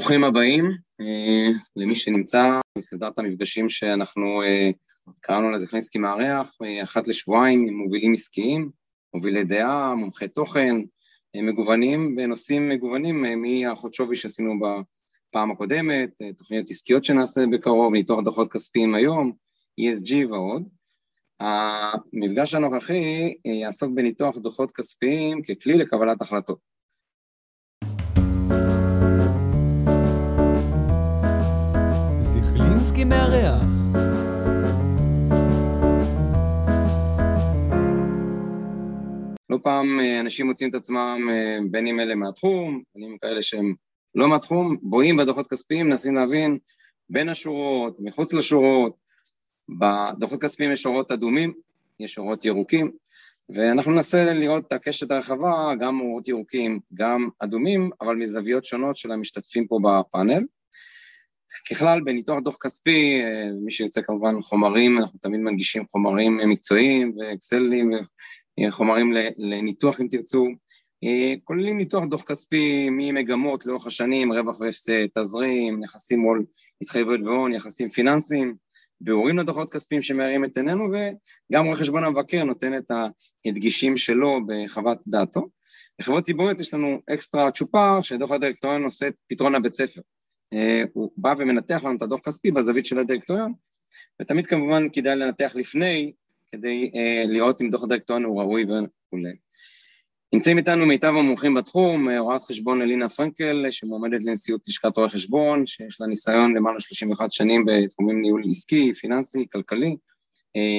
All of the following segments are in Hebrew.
ברוכים הבאים uh, למי שנמצא בסדרת המפגשים שאנחנו uh, קראנו לזה חלינסקי מארח, uh, אחת לשבועיים עם מובילים עסקיים, מובילי דעה, מומחי תוכן, מגוונים בנושאים מגוונים מהערכות שווי שעשינו בפעם הקודמת, תוכניות עסקיות שנעשה בקרוב, ניתוח דוחות כספיים היום, ESG ועוד. המפגש הנוכחי יעסוק בניתוח דוחות כספיים ככלי לקבלת החלטות. מארח. לא פעם אה, אנשים מוצאים את עצמם, אה, בין אם אלה מהתחום, בין אם כאלה שהם לא מהתחום, בואים בדוחות כספיים, מנסים להבין בין השורות, מחוץ לשורות. בדוחות כספיים יש אורות אדומים, יש אורות ירוקים, ואנחנו ננסה לראות את הקשת הרחבה, גם אורות ירוקים, גם אדומים, אבל מזוויות שונות של המשתתפים פה בפאנל. ככלל, בניתוח דוח כספי, אה, מי שירצה כמובן חומרים, אנחנו תמיד מנגישים חומרים מקצועיים ואקסלים וחומרים לניתוח אם תרצו, אה, כוללים ניתוח דוח כספי ממגמות לאורך השנים, רווח והפסד, תזרים, נכסים מול התחייבויות והון, יחסים פיננסיים, ביאורים לדוחות כספיים שמארים את עינינו, וגם רואה חשבון המבקר נותן את ההדגישים שלו בחוות דעתו. בחברות ציבוריות יש לנו אקסטרה צ'ופר, שדוח הדירקטוריון עושה את פתרון הבית ספר. אה, הוא בא ומנתח לנו את הדוח כספי בזווית של הדירקטוריון, ותמיד כמובן כדאי לנתח לפני, כדי uh, לראות אם דוח הדירקטוריון הוא ראוי וכולי. נמצאים איתנו מיטב המומחים בתחום, אה, רואת חשבון אלינה פרנקל, שמועמדת לנשיאות לשכת רואי חשבון, שיש לה ניסיון למעלה 31 שנים בתחומים ניהול עסקי, פיננסי, כלכלי.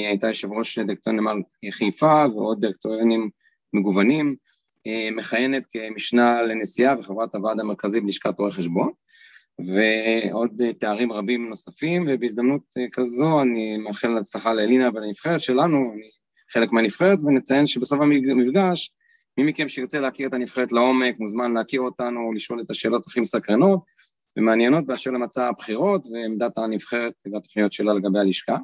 הייתה יושב ראש דירקטוריון נמל חיפה ועוד דירקטוריונים מגוונים. מכהנת כמשנה לנשיאה וחברת הוועד המרכזי בלשכת רואי חשבון. ועוד תארים רבים נוספים, ובהזדמנות כזו אני מאחל הצלחה לאלינה ולנבחרת שלנו, אני חלק מהנבחרת, ונציין שבסוף המפגש, מי מכם שירצה להכיר את הנבחרת לעומק, מוזמן להכיר אותנו, לשאול את השאלות הכי מסקרנות ומעניינות באשר למצע הבחירות ועמדת הנבחרת והתוכניות שלה לגבי הלשכה.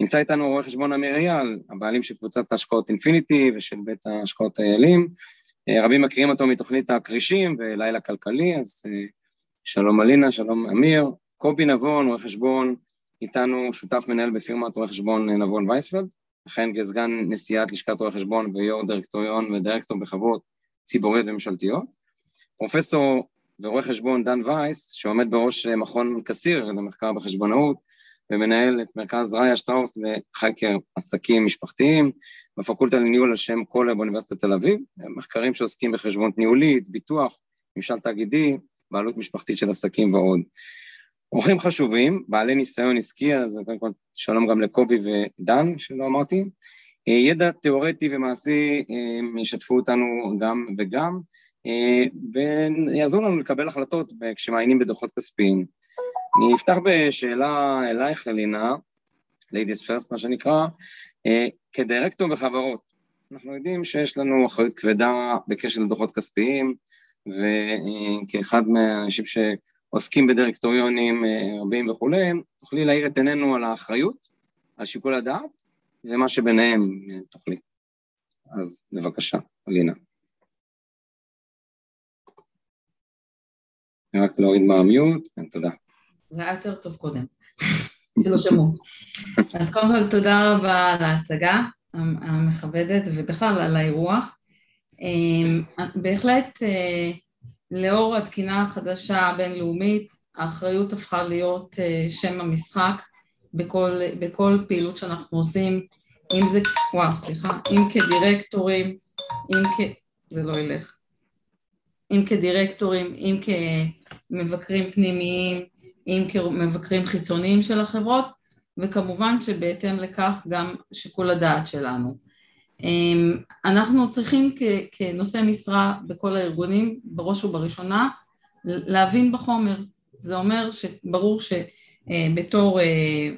נמצא איתנו רואה חשבון אמיר אייל, הבעלים של קבוצת ההשקעות אינפיניטי ושל בית ההשקעות איילים. רבים מכירים אותו מתוכנית הכרישים ולילה כלכלי, אז שלום אלינה, שלום אמיר, קובי נבון, רואה חשבון, איתנו שותף מנהל בפירמת רואה חשבון נבון וייספלד, לכן כסגן נשיאת לשכת רואה חשבון ויו"ר דירקטוריון ודירקטור בחברות ציבוריות וממשלתיות. פרופסור ורואה חשבון דן וייס, שעומד בראש מכון כסיר למחקר בחשבונאות, ומנהל את מרכז ראיה שטראוס לחקר עסקים משפחתיים, בפקולטה לניהול על שם קולה באוניברסיטת תל אביב, מחקרים שעוסקים בחשבונות ניהולית, ביטוח, ממשל תאגידי, בעלות משפחתית של עסקים ועוד. אורחים חשובים, בעלי ניסיון עסקי, אז קודם כל שלום גם לקובי ודן, שלא אמרתי. אה, ידע תיאורטי ומעשי אה, ישתפו אותנו גם וגם, אה, ויעזרו לנו לקבל החלטות כשמעיינים בדוחות כספיים. אני אפתח בשאלה אלייך, אלינה, ladies first מה שנקרא, כדירקטור בחברות. אנחנו יודעים שיש לנו אחריות כבדה בקשר לדוחות כספיים, וכאחד מהאנשים שעוסקים בדירקטוריונים אה, רבים וכולי, תוכלי להאיר את עינינו על האחריות, על שיקול הדעת, ומה שביניהם אה, תוכלי. אז בבקשה, אלינה. רק להוריד מהמיוט, כן, תודה. זה היה יותר טוב קודם, שלא שמעו. אז קודם כל תודה רבה על ההצגה המכבדת ובכלל על האירוח. אמ, בהחלט אה, לאור התקינה החדשה הבינלאומית, האחריות הפכה להיות אה, שם המשחק בכל, בכל פעילות שאנחנו עושים, אם זה, וואו, סליחה, אם כדירקטורים, אם כ... זה לא ילך. אם כדירקטורים, אם כמבקרים פנימיים, אם כמבקרים חיצוניים של החברות, וכמובן שבהתאם לכך גם שיקול הדעת שלנו. אמ, אנחנו צריכים כנושא משרה בכל הארגונים, בראש ובראשונה, להבין בחומר. זה אומר שברור שבתור אה,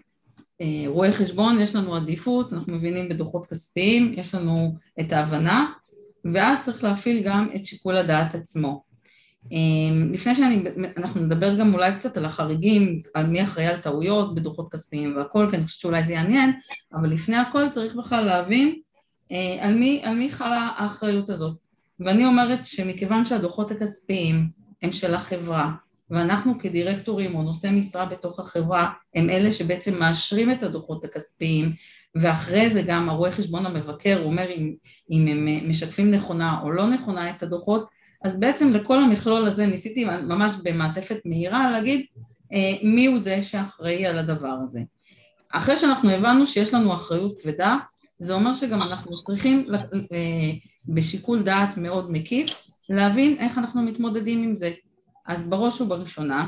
אה, רואי חשבון יש לנו עדיפות, אנחנו מבינים בדוחות כספיים, יש לנו את ההבנה, ואז צריך להפעיל גם את שיקול הדעת עצמו. אמ, לפני שאנחנו נדבר גם אולי קצת על החריגים, על מי אחראי על טעויות בדוחות כספיים והכל, כי אני חושבת שאולי זה יעניין, אבל לפני הכל צריך בכלל להבין אה, על מי, על מי חלה האחריות הזאת. ואני אומרת שמכיוון שהדוחות הכספיים הם של החברה, ואנחנו כדירקטורים או נושאי משרה בתוך החברה הם אלה שבעצם מאשרים את הדוחות הכספיים ואחרי זה גם הרואה חשבון המבקר אומר אם, אם הם משקפים נכונה או לא נכונה את הדוחות אז בעצם לכל המכלול הזה ניסיתי ממש במעטפת מהירה להגיד אה, מי הוא זה שאחראי על הדבר הזה. אחרי שאנחנו הבנו שיש לנו אחריות כבדה זה אומר שגם אנחנו צריכים אה, בשיקול דעת מאוד מקיף להבין איך אנחנו מתמודדים עם זה. אז בראש ובראשונה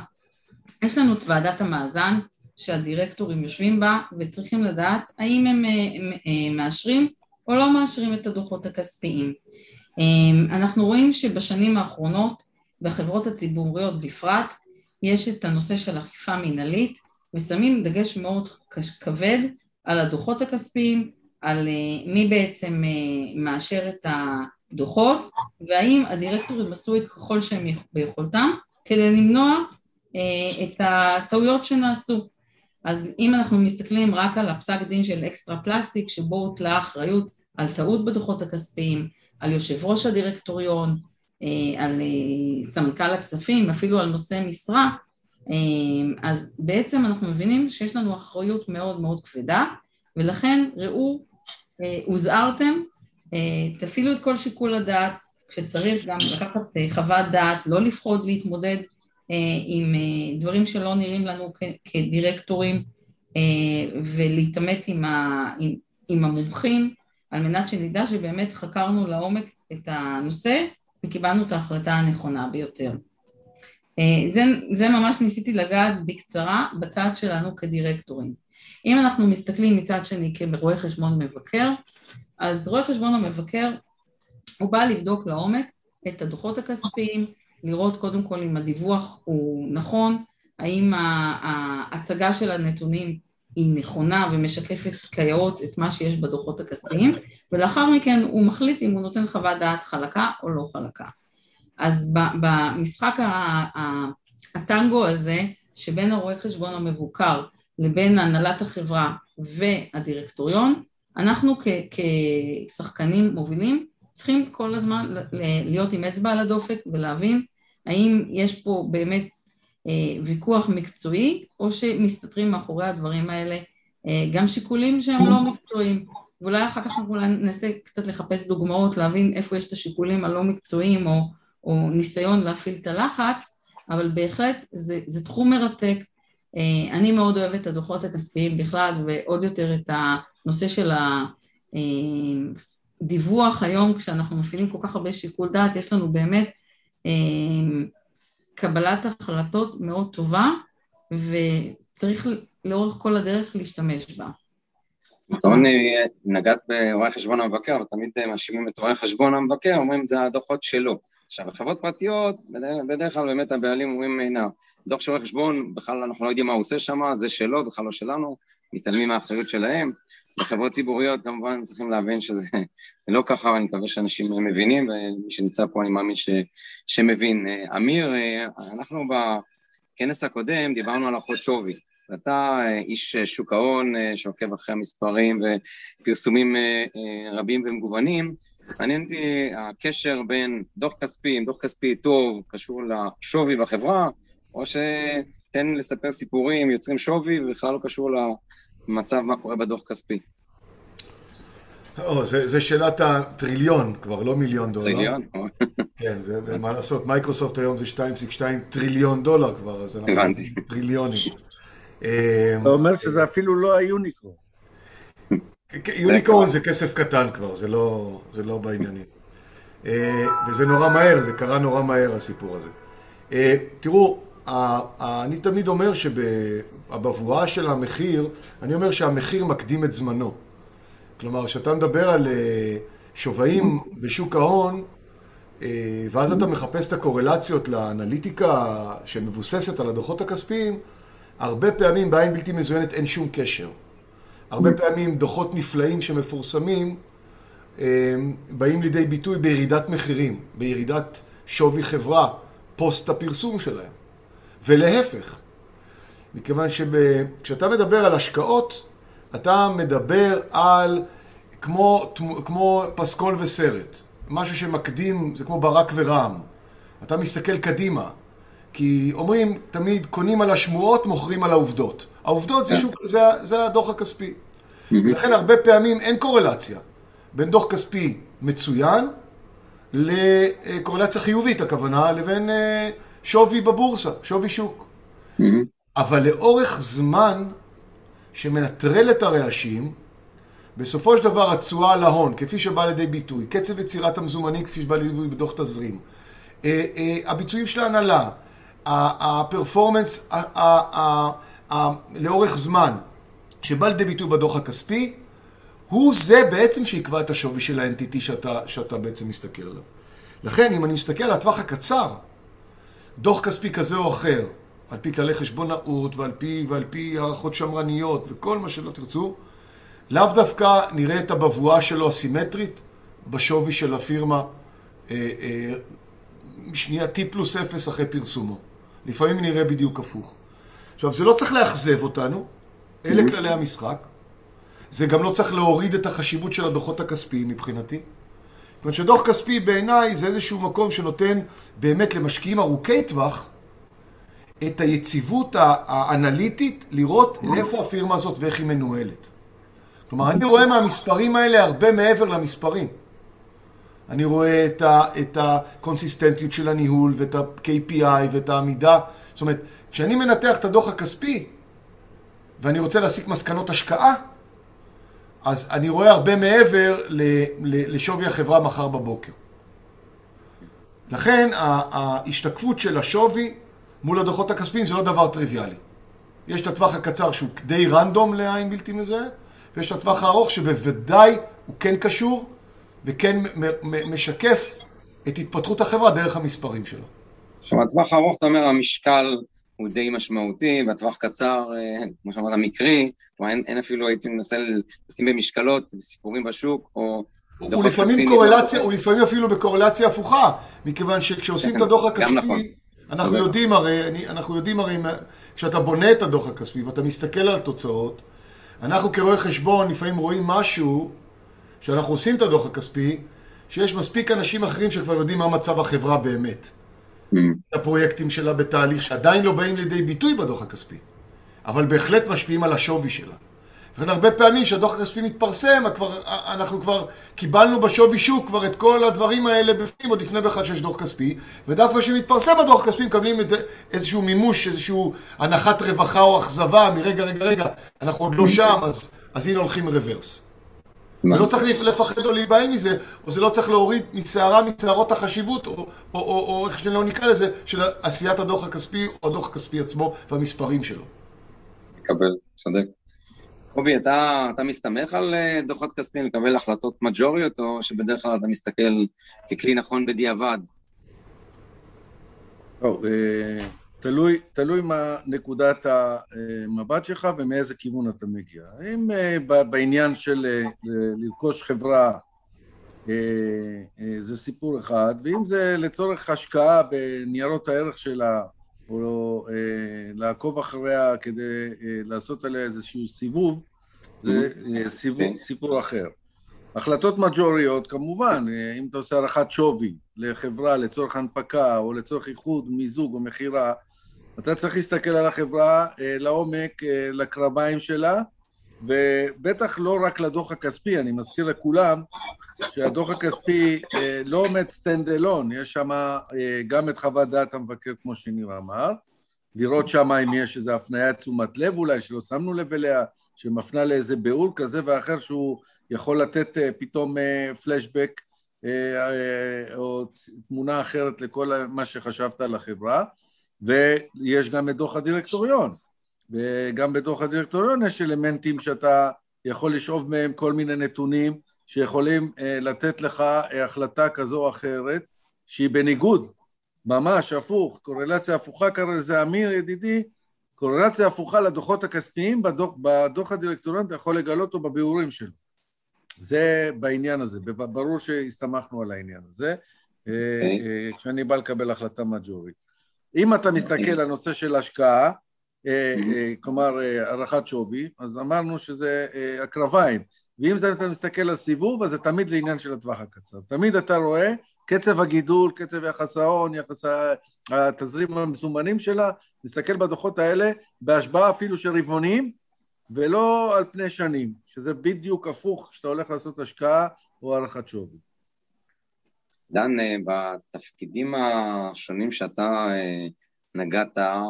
יש לנו את ועדת המאזן שהדירקטורים יושבים בה וצריכים לדעת האם הם, הם, הם מאשרים או לא מאשרים את הדוחות הכספיים. אנחנו רואים שבשנים האחרונות בחברות הציבוריות בפרט יש את הנושא של אכיפה מינהלית ושמים דגש מאוד כבד על הדוחות הכספיים, על אה, מי בעצם אה, מאשר את הדוחות והאם הדירקטורים עשו את ככל שהם ביכולתם כדי למנוע אה, את הטעויות שנעשו. אז אם אנחנו מסתכלים רק על הפסק דין של אקסטרה פלסטיק שבו הוטלה אחריות על טעות בדוחות הכספיים, על יושב ראש הדירקטוריון, על סמנכ"ל הכספים, אפילו על נושא משרה, אז בעצם אנחנו מבינים שיש לנו אחריות מאוד מאוד כבדה ולכן ראו, הוזהרתם, תפעילו את כל שיקול הדעת, כשצריך גם לקחת חוות דעת, לא לפחוד להתמודד אה, עם אה, דברים שלא נראים לנו כדירקטורים אה, ולהתעמת עם, עם, עם המומחים על מנת שנדע שבאמת חקרנו לעומק את הנושא וקיבלנו את ההחלטה הנכונה ביותר. זה, זה ממש ניסיתי לגעת בקצרה בצד שלנו כדירקטורים. אם אנחנו מסתכלים מצד שני כרואה חשבון מבקר, אז רואה חשבון המבקר הוא בא לבדוק לעומק את הדוחות הכספיים, לראות קודם כל אם הדיווח הוא נכון, האם ההצגה של הנתונים היא נכונה ומשקפת כיאות את מה שיש בדוחות הכספיים, ולאחר מכן הוא מחליט אם הוא נותן חוות דעת חלקה או לא חלקה. אז במשחק הטנגו הזה, שבין הרואה חשבון המבוקר לבין הנהלת החברה והדירקטוריון, אנחנו כשחקנים מובילים צריכים כל הזמן להיות עם אצבע על הדופק ולהבין האם יש פה באמת אה, ויכוח מקצועי או שמסתתרים מאחורי הדברים האלה אה, גם שיקולים שהם לא מקצועיים. ואולי אחר כך אנחנו ננסה קצת לחפש דוגמאות להבין איפה יש את השיקולים הלא מקצועיים או, או ניסיון להפעיל את הלחץ אבל בהחלט זה, זה תחום מרתק אני מאוד אוהבת את הדוחות הכספיים בכלל ועוד יותר את הנושא של הדיווח היום כשאנחנו מפעילים כל כך הרבה שיקול דעת יש לנו באמת אמ, קבלת החלטות מאוד טובה, וצריך לאורך כל הדרך להשתמש בה. רוני, נגעת ברואי חשבון המבקר, ותמיד מאשימים את רואי חשבון המבקר, אומרים זה הדוחות שלו. עכשיו, בחברות פרטיות, בדרך כלל באמת הבעלים אומרים, הנה, דוח של רואי חשבון, בכלל אנחנו לא יודעים מה הוא עושה שם, זה שלו, בכלל לא שלנו, מתעלמים מהאחריות שלהם. בחברות ציבוריות כמובן צריכים להבין שזה לא ככה, ואני מקווה שאנשים מבינים, ומי שנמצא פה אני מאמין ש, שמבין. אמיר, אנחנו בכנס הקודם דיברנו על אחות שווי. ואתה איש שוק ההון שעוקב אחרי המספרים ופרסומים רבים ומגוונים, מעניין אותי הקשר בין דוח כספי, אם דוח כספי טוב, קשור לשווי בחברה, או שניתן לספר סיפורים, יוצרים שווי, ובכלל לא קשור מצב מה קורה בדוח כספי. או, זה, זה שאלת הטריליון, כבר לא מיליון דולר. טריליון? כן, זה, מה לעשות, מייקרוסופט היום זה 2.2 טריליון דולר כבר, אז אנחנו הבנתי. טריליונים. אתה אומר שזה אפילו לא ה unicorn. יוניקורן זה כסף קטן כבר, זה לא, זה לא בעניינים. אה, וזה נורא מהר, זה קרה נורא מהר הסיפור הזה. אה, תראו, אני תמיד אומר שבבואה של המחיר, אני אומר שהמחיר מקדים את זמנו. כלומר, כשאתה מדבר על אה, שווים בשוק ההון, אה, ואז אתה מחפש את הקורלציות לאנליטיקה שמבוססת על הדוחות הכספיים, הרבה פעמים בעין בלתי מזוינת אין שום קשר. הרבה פעמים דוחות נפלאים שמפורסמים אה, באים לידי ביטוי בירידת מחירים, בירידת שווי חברה, פוסט הפרסום שלהם. ולהפך, מכיוון שכשאתה מדבר על השקעות, אתה מדבר על כמו, כמו פסקול וסרט, משהו שמקדים, זה כמו ברק ורעם. אתה מסתכל קדימה, כי אומרים תמיד קונים על השמועות, מוכרים על העובדות. העובדות זה, שוק, זה, זה הדוח הכספי. לכן הרבה פעמים אין קורלציה בין דוח כספי מצוין לקורלציה חיובית, הכוונה, לבין אה, שווי בבורסה, שווי שוק. אבל לאורך זמן שמנטרל את הרעשים, בסופו של דבר התשואה על ההון, כפי שבא לידי ביטוי, קצב יצירת המזומנים כפי שבא לידי ביטוי בדוח תזרים, אה, אה, הביצועים של ההנהלה, הפרפורמנס לאורך זמן שבא לידי ביטוי בדוח הכספי, הוא זה בעצם שיקבע את השווי של האנטיטי שאתה, שאתה בעצם מסתכל עליו. לכן, אם אני מסתכל על הטווח הקצר, דוח כספי כזה או אחר, על פי כללי חשבונאות ועל פי, ועל פי הערכות שמרניות וכל מה שלא תרצו, לאו דווקא נראה את הבבואה שלו הסימטרית בשווי של הפירמה אה, אה, שנייה T פלוס 0 אחרי פרסומו. לפעמים נראה בדיוק הפוך. עכשיו, זה לא צריך לאכזב אותנו, אלה mm-hmm. כללי המשחק. זה גם לא צריך להוריד את החשיבות של הדוחות הכספיים מבחינתי. אומרת שדוח כספי בעיניי זה איזשהו מקום שנותן באמת למשקיעים ארוכי טווח את היציבות האנליטית לראות לאיפה הפירמה הזאת ואיך היא מנוהלת. כלומר, אני רואה מהמספרים האלה הרבה מעבר למספרים. אני רואה את הקונסיסטנטיות של הניהול ואת ה-KPI ואת העמידה. זאת אומרת, כשאני מנתח את הדוח הכספי ואני רוצה להסיק מסקנות השקעה, אז אני רואה הרבה מעבר לשווי החברה מחר בבוקר. לכן ההשתקפות של השווי מול הדוחות הכספיים זה לא דבר טריוויאלי. יש את הטווח הקצר שהוא די רנדום לעין בלתי מזוהרת, ויש את הטווח הארוך שבוודאי הוא כן קשור וכן משקף את התפתחות החברה דרך המספרים שלו. עכשיו, הטווח הארוך, אתה אומר, המשקל הוא די משמעותי, והטווח קצר, אה, כמו שאמרת, מקרי, כלומר אין, אין אפילו, הייתי מנסה לשים במשקלות, סיפורים בשוק, או... הוא לפעמים קורלציה, הוא לפעמים אפילו בקורלציה הפוכה, מכיוון שכשעושים את הדוח הכספי, נכון. אנחנו יודעים הרי, אני, אנחנו יודעים הרי, כשאתה בונה את הדוח הכספי ואתה מסתכל על התוצאות, אנחנו כרואי חשבון לפעמים רואים משהו, כשאנחנו עושים את הדוח הכספי, שיש מספיק אנשים אחרים שכבר יודעים מה מצב החברה באמת. Mm. הפרויקטים שלה בתהליך שעדיין לא באים לידי ביטוי בדוח הכספי, אבל בהחלט משפיעים על השווי שלה. לכן הרבה פעמים כשהדוח הכספי מתפרסם, כבר, אנחנו כבר קיבלנו בשווי שוק כבר את כל הדברים האלה בפנים, עוד לפני בכלל שיש דוח כספי, ודווקא כשמתפרסם הדוח הכספי מקבלים איזשהו מימוש, איזשהו הנחת רווחה או אכזבה מרגע, רגע, רגע, אנחנו עוד לא שם, אז, אז הנה הולכים רוורס. לא צריך לפחד או להיבהל מזה, או זה לא צריך להוריד משערה משערות החשיבות, או, או, או, או איך שלא נקרא לזה, של עשיית הדוח הכספי, או הדוח הכספי עצמו, והמספרים שלו. מקבל, צודק. קובי, אתה, אתה מסתמך על אה, דוחות כספיים לקבל החלטות מג'וריות, או שבדרך כלל אתה מסתכל ככלי נכון בדיעבד? לא, אה, תלוי, תלוי מה נקודת המבט שלך ומאיזה כיוון אתה מגיע. אם אה, בעניין של לרכוש חברה זה סיפור אחד, ואם זה לצורך השקעה בניירות הערך שלה, או לעקוב אחריה כדי לעשות עליה איזשהו סיבוב, זה סיפור, כן. סיפור אחר. החלטות מג'וריות, כמובן, אם אתה עושה הערכת שווי לחברה לצורך הנפקה או לצורך איחוד, מיזוג או מכירה, אתה צריך להסתכל על החברה לעומק, לקרביים שלה, ובטח לא רק לדוח הכספי, אני מזכיר לכולם שהדוח הכספי לא עומד stand alone, יש שם גם את חוות דעת המבקר, כמו שניר אמר, לראות שם אם יש איזו הפניית תשומת לב אולי, שלא שמנו לב אליה, שמפנה לאיזה ביאור כזה ואחר שהוא יכול לתת פתאום פלשבק או תמונה אחרת לכל מה שחשבת על החברה, ויש גם את דוח הדירקטוריון, וגם בדוח הדירקטוריון יש אלמנטים שאתה יכול לשאוב מהם כל מיני נתונים שיכולים לתת לך החלטה כזו או אחרת שהיא בניגוד, ממש הפוך, קורלציה הפוכה קרא לזה אמיר ידידי, קורלציה הפוכה לדוחות הכספיים, בדוח, בדוח הדירקטוריון אתה יכול לגלות אותו בביאורים שלו. זה בעניין הזה, ברור שהסתמכנו על העניין הזה, okay. אוקיי. אה, אה, כשאני בא לקבל החלטה מג'ורית. אם אתה מסתכל. על הנושא של השקעה, mm-hmm. כלומר הערכת שווי, אז אמרנו שזה הקרביים, ואם זה אתה מסתכל על סיבוב, אז זה תמיד לעניין של הטווח הקצר. תמיד אתה רואה קצב הגידול, קצב יחס ההון, יחס התזרים המזומנים שלה, נסתכל בדוחות האלה בהשבעה אפילו של רבעונים, ולא על פני שנים, שזה בדיוק הפוך כשאתה הולך לעשות השקעה או הערכת שווי. דן, אה, בתפקידים השונים שאתה אה, נגעת, אה,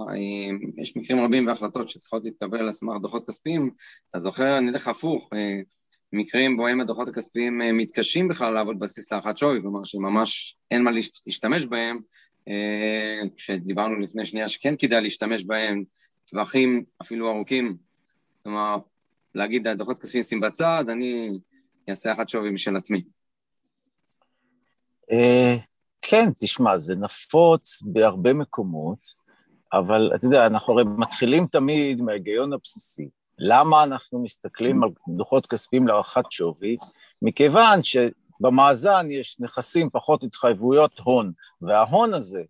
יש מקרים רבים והחלטות שצריכות להתקבל על סמך דוחות כספיים. אתה זוכר, אני אלך הפוך, מקרים בהם הדוחות הכספיים מתקשים בכלל לעבוד בסיס להערכת שווי, כלומר שממש אין מה להשתמש בהם, כשדיברנו לפני שנייה שכן כדאי להשתמש בהם, טווחים אפילו ארוכים, כלומר, להגיד דוחות כספיים שים בצד, אני אעשה הערכת שווי משל עצמי. אה, כן, תשמע, זה נפוץ בהרבה מקומות, אבל אתה יודע, אנחנו הרי מתחילים תמיד מההיגיון הבסיסי. למה אנחנו מסתכלים על דוחות כספיים להערכת שווי? מכיוון שבמאזן יש נכסים פחות התחייבויות הון, וההון הזה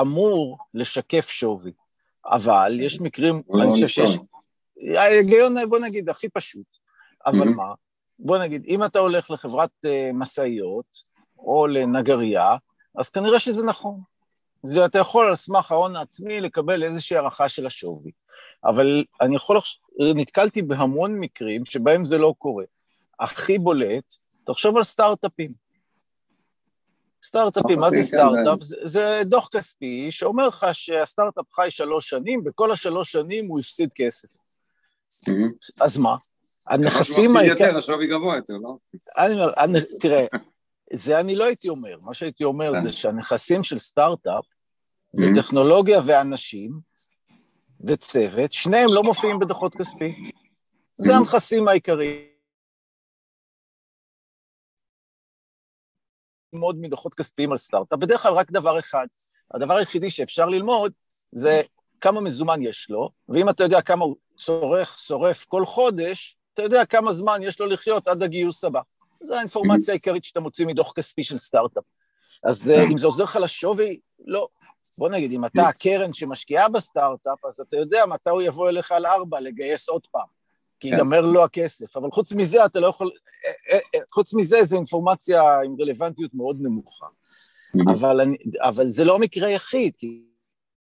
אמור לשקף שווי. אבל יש מקרים, אני לא חושב שיש... ההיגיון, בוא נגיד, הכי פשוט. אבל מה? בוא נגיד, אם אתה הולך לחברת uh, משאיות, או לנגרייה, אז כנראה שזה נכון. זה אתה יכול על סמך ההון העצמי לקבל איזושהי הערכה של השווי. אבל אני יכול, נתקלתי בהמון מקרים שבהם זה לא קורה. הכי בולט, תחשוב על סטארט-אפים. סטארט-אפים, מה זה סטארט-אפ? זה, זה דוח כספי שאומר לך שהסטארט-אפ חי שלוש שנים, בכל השלוש שנים הוא הפסיד כסף. אז מה? הנכסים העיקריים... יותר, השווי גבוה יותר, לא? תראה, זה אני לא הייתי אומר, מה שהייתי אומר זה שהנכסים של סטארט-אפ זה mm-hmm. טכנולוגיה ואנשים וצוות, שניהם לא מופיעים בדוחות כספיים. זה mm-hmm. הנכסים העיקריים. ללמוד מדוחות כספיים על סטארט-אפ, בדרך כלל רק דבר אחד. הדבר היחידי שאפשר ללמוד זה כמה מזומן יש לו, ואם אתה יודע כמה הוא צורך, שורף כל חודש, אתה יודע כמה זמן יש לו לחיות עד הגיוס הבא. זו האינפורמציה העיקרית שאתה מוציא מדוח כספי של סטארט-אפ. אז אה, אם זה עוזר לך לשווי, לא. בוא נגיד, אם אתה הקרן שמשקיעה בסטארט-אפ, אז אתה יודע מתי הוא יבוא אליך על ארבע לגייס עוד פעם, כי כן. ייגמר לו הכסף. אבל חוץ מזה, אתה לא יכול... אה, אה, חוץ מזה, זו אינפורמציה עם רלוונטיות מאוד נמוכה. אבל, אני, אבל זה לא מקרה יחיד, כי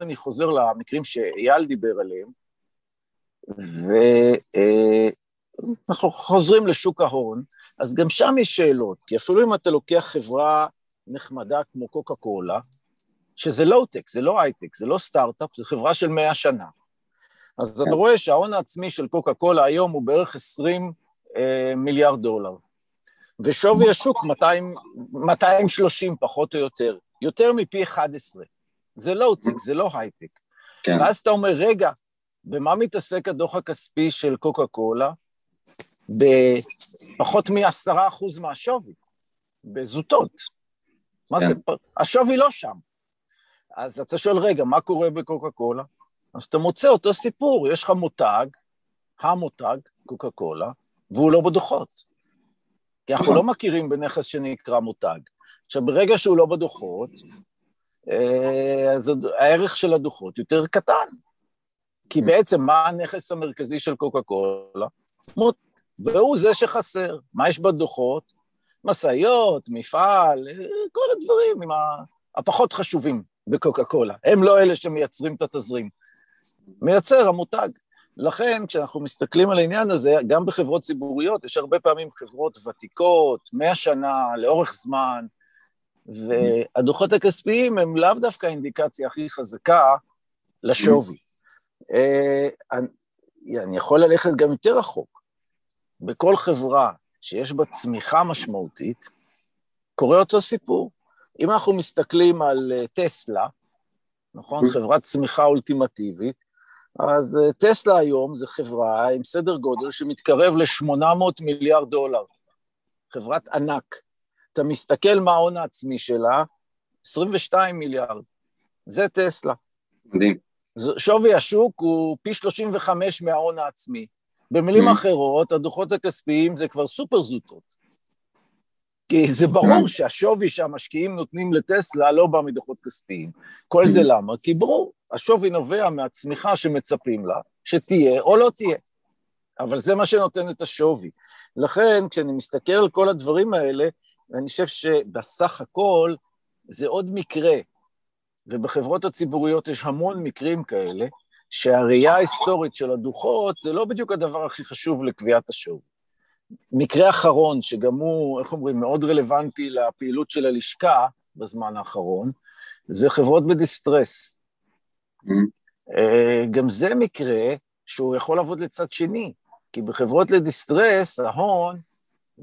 אני חוזר למקרים שאייל דיבר עליהם, ו... אנחנו חוזרים לשוק ההון, אז גם שם יש שאלות, כי אפילו אם אתה לוקח חברה נחמדה כמו קוקה קולה, שזה לואו-טק, זה לא הייטק, זה לא סטארט-אפ, זו חברה של מאה שנה. אז אתה כן. רואה שההון העצמי של קוקה קולה היום הוא בערך 20 אה, מיליארד דולר, ושווי השוק 200, 230 פחות או יותר, יותר מפי 11. זה לואו-טק, זה לא הייטק. כן. ואז אתה אומר, רגע, במה מתעסק הדוח הכספי של קוקה קולה? בפחות מעשרה אחוז מהשווי, בזוטות. מה כן. זה? השווי לא שם. אז אתה שואל, רגע, מה קורה בקוקה קולה? אז אתה מוצא אותו סיפור, יש לך מותג, המותג, קוקה קולה, והוא לא בדוחות. כי אנחנו לא מכירים בנכס שנקרא מותג. עכשיו, ברגע שהוא לא בדוחות, אה, אז הערך של הדוחות יותר קטן. כי בעצם מה הנכס המרכזי של קוקה קולה? והוא זה שחסר. מה יש בדוחות? משאיות, מפעל, כל הדברים עם הפחות חשובים בקוקה קולה. הם לא אלה שמייצרים את התזרים. מייצר המותג. לכן, כשאנחנו מסתכלים על העניין הזה, גם בחברות ציבוריות, יש הרבה פעמים חברות ותיקות, מאה שנה, לאורך זמן, והדוחות הכספיים הם לאו דווקא האינדיקציה הכי חזקה לשווי. אה, אני יכול ללכת גם יותר רחוק. בכל חברה שיש בה צמיחה משמעותית, קורה אותו סיפור. אם אנחנו מסתכלים על אה, טסלה, נכון? Mm-hmm. חברת צמיחה אולטימטיבית, אז אה, טסלה היום זה חברה עם סדר גודל שמתקרב ל-800 מיליארד דולר. חברת ענק. אתה מסתכל מה ההון העצמי שלה, 22 מיליארד. זה טסלה. מדהים. שווי השוק הוא פי 35 מההון העצמי. במילים mm. אחרות, הדוחות הכספיים זה כבר סופר זוטות. כי זה ברור שהשווי שהמשקיעים נותנים לטסלה לא בא מדוחות כספיים. כל זה למה? כי ברור, השווי נובע מהצמיחה שמצפים לה, שתהיה או לא תהיה. אבל זה מה שנותן את השווי. לכן, כשאני מסתכל על כל הדברים האלה, אני חושב שבסך הכל זה עוד מקרה ובחברות הציבוריות יש המון מקרים כאלה, שהראייה ההיסטורית של הדוחות זה לא בדיוק הדבר הכי חשוב לקביעת השווי. מקרה אחרון, שגם הוא, איך אומרים, מאוד רלוונטי לפעילות של הלשכה בזמן האחרון, זה חברות בדיסטרס. Mm-hmm. גם זה מקרה שהוא יכול לעבוד לצד שני, כי בחברות לדיסטרס, ההון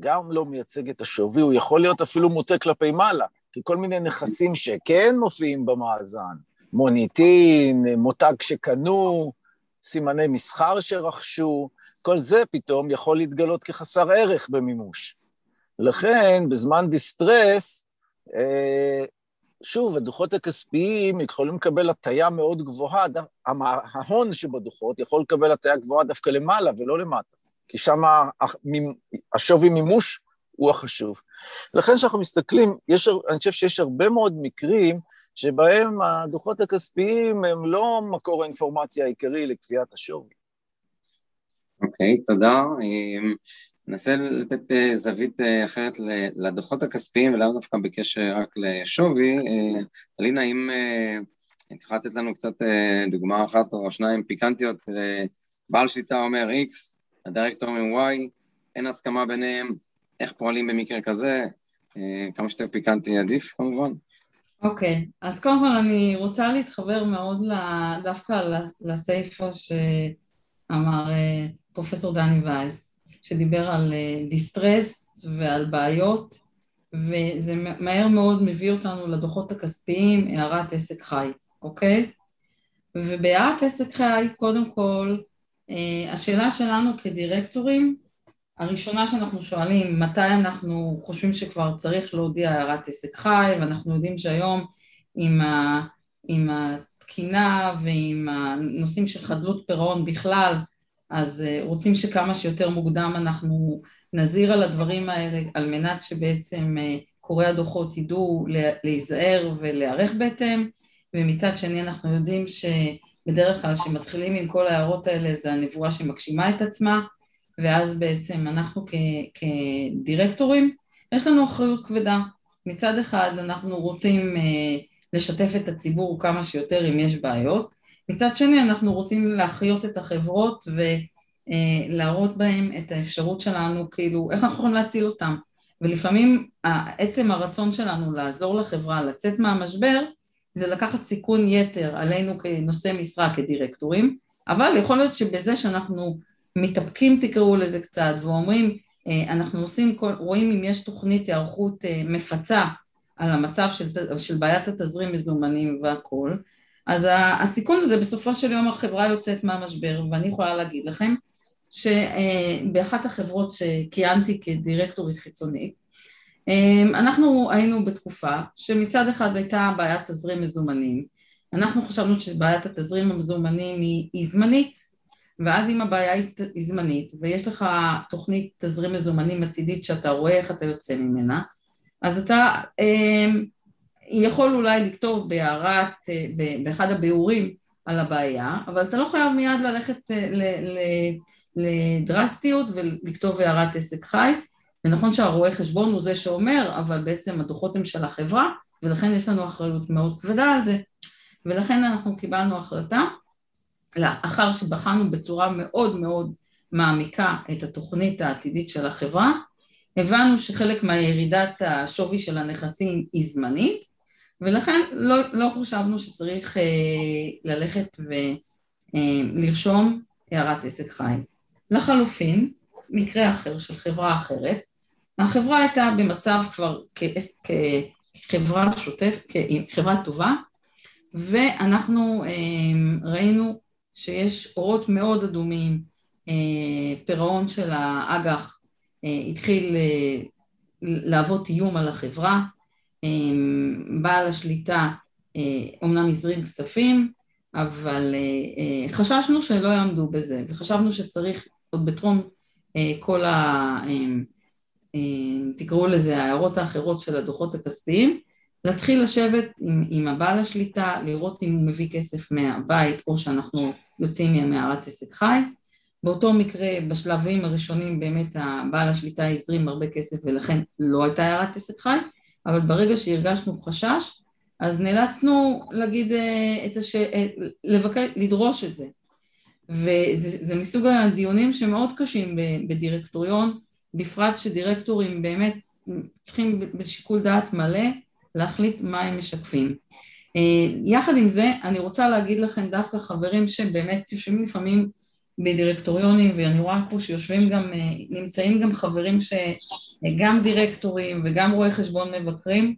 גם לא מייצג את השווי, הוא יכול להיות אפילו מוטה כלפי מעלה, כי כל מיני נכסים שכן מופיעים במאזן, מוניטין, מותג שקנו, סימני מסחר שרכשו, כל זה פתאום יכול להתגלות כחסר ערך במימוש. לכן, בזמן דיסטרס, אה, שוב, הדוחות הכספיים יכולים לקבל הטיה מאוד גבוהה, ההון שבדוחות יכול לקבל הטיה גבוהה דווקא למעלה ולא למטה, כי שם השווי מימוש הוא החשוב. לכן כשאנחנו מסתכלים, יש, אני חושב שיש הרבה מאוד מקרים שבהם הדוחות הכספיים הם לא מקור האינפורמציה העיקרי לקביעת השווי. אוקיי, okay, תודה. ננסה לתת אה, זווית אה, אחרת לדוחות הכספיים ולאו דווקא בקשר רק לשווי. אה, אלינה, אם את יכולה לתת לנו קצת דוגמה אחת או שניים פיקנטיות, בעל שליטה אומר X, הדירקטור אומר Y, אין הסכמה ביניהם, איך פועלים במקרה כזה, כמה שיותר פיקנטי עדיף כמובן. אוקיי, okay. אז קודם כל אני רוצה להתחבר מאוד דווקא לסייפה שאמר פרופסור דני וייס. שדיבר על דיסטרס אה, ועל בעיות, וזה מהר מאוד מביא אותנו לדוחות הכספיים, הערת עסק חי, אוקיי? ובהערת עסק חי, קודם כל, אה, השאלה שלנו כדירקטורים, הראשונה שאנחנו שואלים, מתי אנחנו חושבים שכבר צריך להודיע הערת עסק חי, ואנחנו יודעים שהיום עם, ה, עם התקינה ועם הנושאים של חדלות פירעון בכלל, אז אה, רוצים שכמה שיותר מוקדם אנחנו נזהיר על הדברים האלה על מנת שבעצם אה, קוראי הדוחות ידעו להיזהר ולהיערך בהתאם. ומצד שני אנחנו יודעים שבדרך כלל כשמתחילים עם כל ההערות האלה זה הנבואה שמגשימה את עצמה ואז בעצם אנחנו כ- כדירקטורים יש לנו אחריות כבדה. מצד אחד אנחנו רוצים אה, לשתף את הציבור כמה שיותר אם יש בעיות. מצד שני אנחנו רוצים להחיות את החברות ולהראות בהם את האפשרות שלנו, כאילו איך אנחנו יכולים להציל אותם. ולפעמים עצם הרצון שלנו לעזור לחברה לצאת מהמשבר זה לקחת סיכון יתר עלינו כנושא משרה כדירקטורים. אבל יכול להיות שבזה שאנחנו מתאפקים תקראו לזה קצת ואומרים אה, אנחנו עושים, רואים אם יש תוכנית היערכות אה, מפצה על המצב של, של בעיית התזרים מזומנים והכל אז הסיכון הזה בסופו של יום החברה יוצאת מהמשבר ואני יכולה להגיד לכם שבאחת החברות שכיהנתי כדירקטורית חיצונית אנחנו היינו בתקופה שמצד אחד הייתה בעיית תזרים מזומנים אנחנו חשבנו שבעיית התזרים המזומנים היא, היא זמנית ואז אם הבעיה היא זמנית ויש לך תוכנית תזרים מזומנים עתידית שאתה רואה איך אתה יוצא ממנה אז אתה יכול אולי לכתוב בהערת, אה, באחד הביאורים על הבעיה, אבל אתה לא חייב מיד ללכת אה, לדרסטיות ולכתוב הערת עסק חי. ונכון שהרואה חשבון הוא זה שאומר, אבל בעצם הדוחות הם של החברה, ולכן יש לנו אחריות מאוד כבדה על זה. ולכן אנחנו קיבלנו החלטה, לאחר שבחנו בצורה מאוד מאוד מעמיקה את התוכנית העתידית של החברה, הבנו שחלק מהירידת השווי של הנכסים היא זמנית, ולכן לא, לא חשבנו שצריך אה, ללכת ולרשום אה, הערת עסק חי. לחלופין, מקרה אחר של חברה אחרת, החברה הייתה במצב כבר כחברה שוטף, כחברה טובה, ואנחנו אה, ראינו שיש אורות מאוד אדומים, אה, פירעון של האג"ח אה, התחיל אה, להוות איום על החברה, בעל השליטה אומנם הזרים כספים, אבל חששנו שלא יעמדו בזה, וחשבנו שצריך עוד בטרום כל ה... תקראו לזה ההערות האחרות של הדוחות הכספיים, להתחיל לשבת עם, עם הבעל השליטה, לראות אם הוא מביא כסף מהבית או שאנחנו יוצאים ממערת עסק חי. באותו מקרה, בשלבים הראשונים באמת הבעל השליטה הזרים הרבה כסף ולכן לא הייתה הערת עסק חי, אבל ברגע שהרגשנו חשש, אז נאלצנו להגיד את הש... לבקש, לדרוש את זה. וזה מסוג הדיונים שמאוד קשים בדירקטוריון, בפרט שדירקטורים באמת צריכים בשיקול דעת מלא להחליט מה הם משקפים. אה, יחד עם זה, אני רוצה להגיד לכם דווקא חברים שבאמת יושבים לפעמים בדירקטוריונים, ואני רואה פה שיושבים גם, אה, נמצאים גם חברים שגם דירקטורים וגם רואי חשבון מבקרים,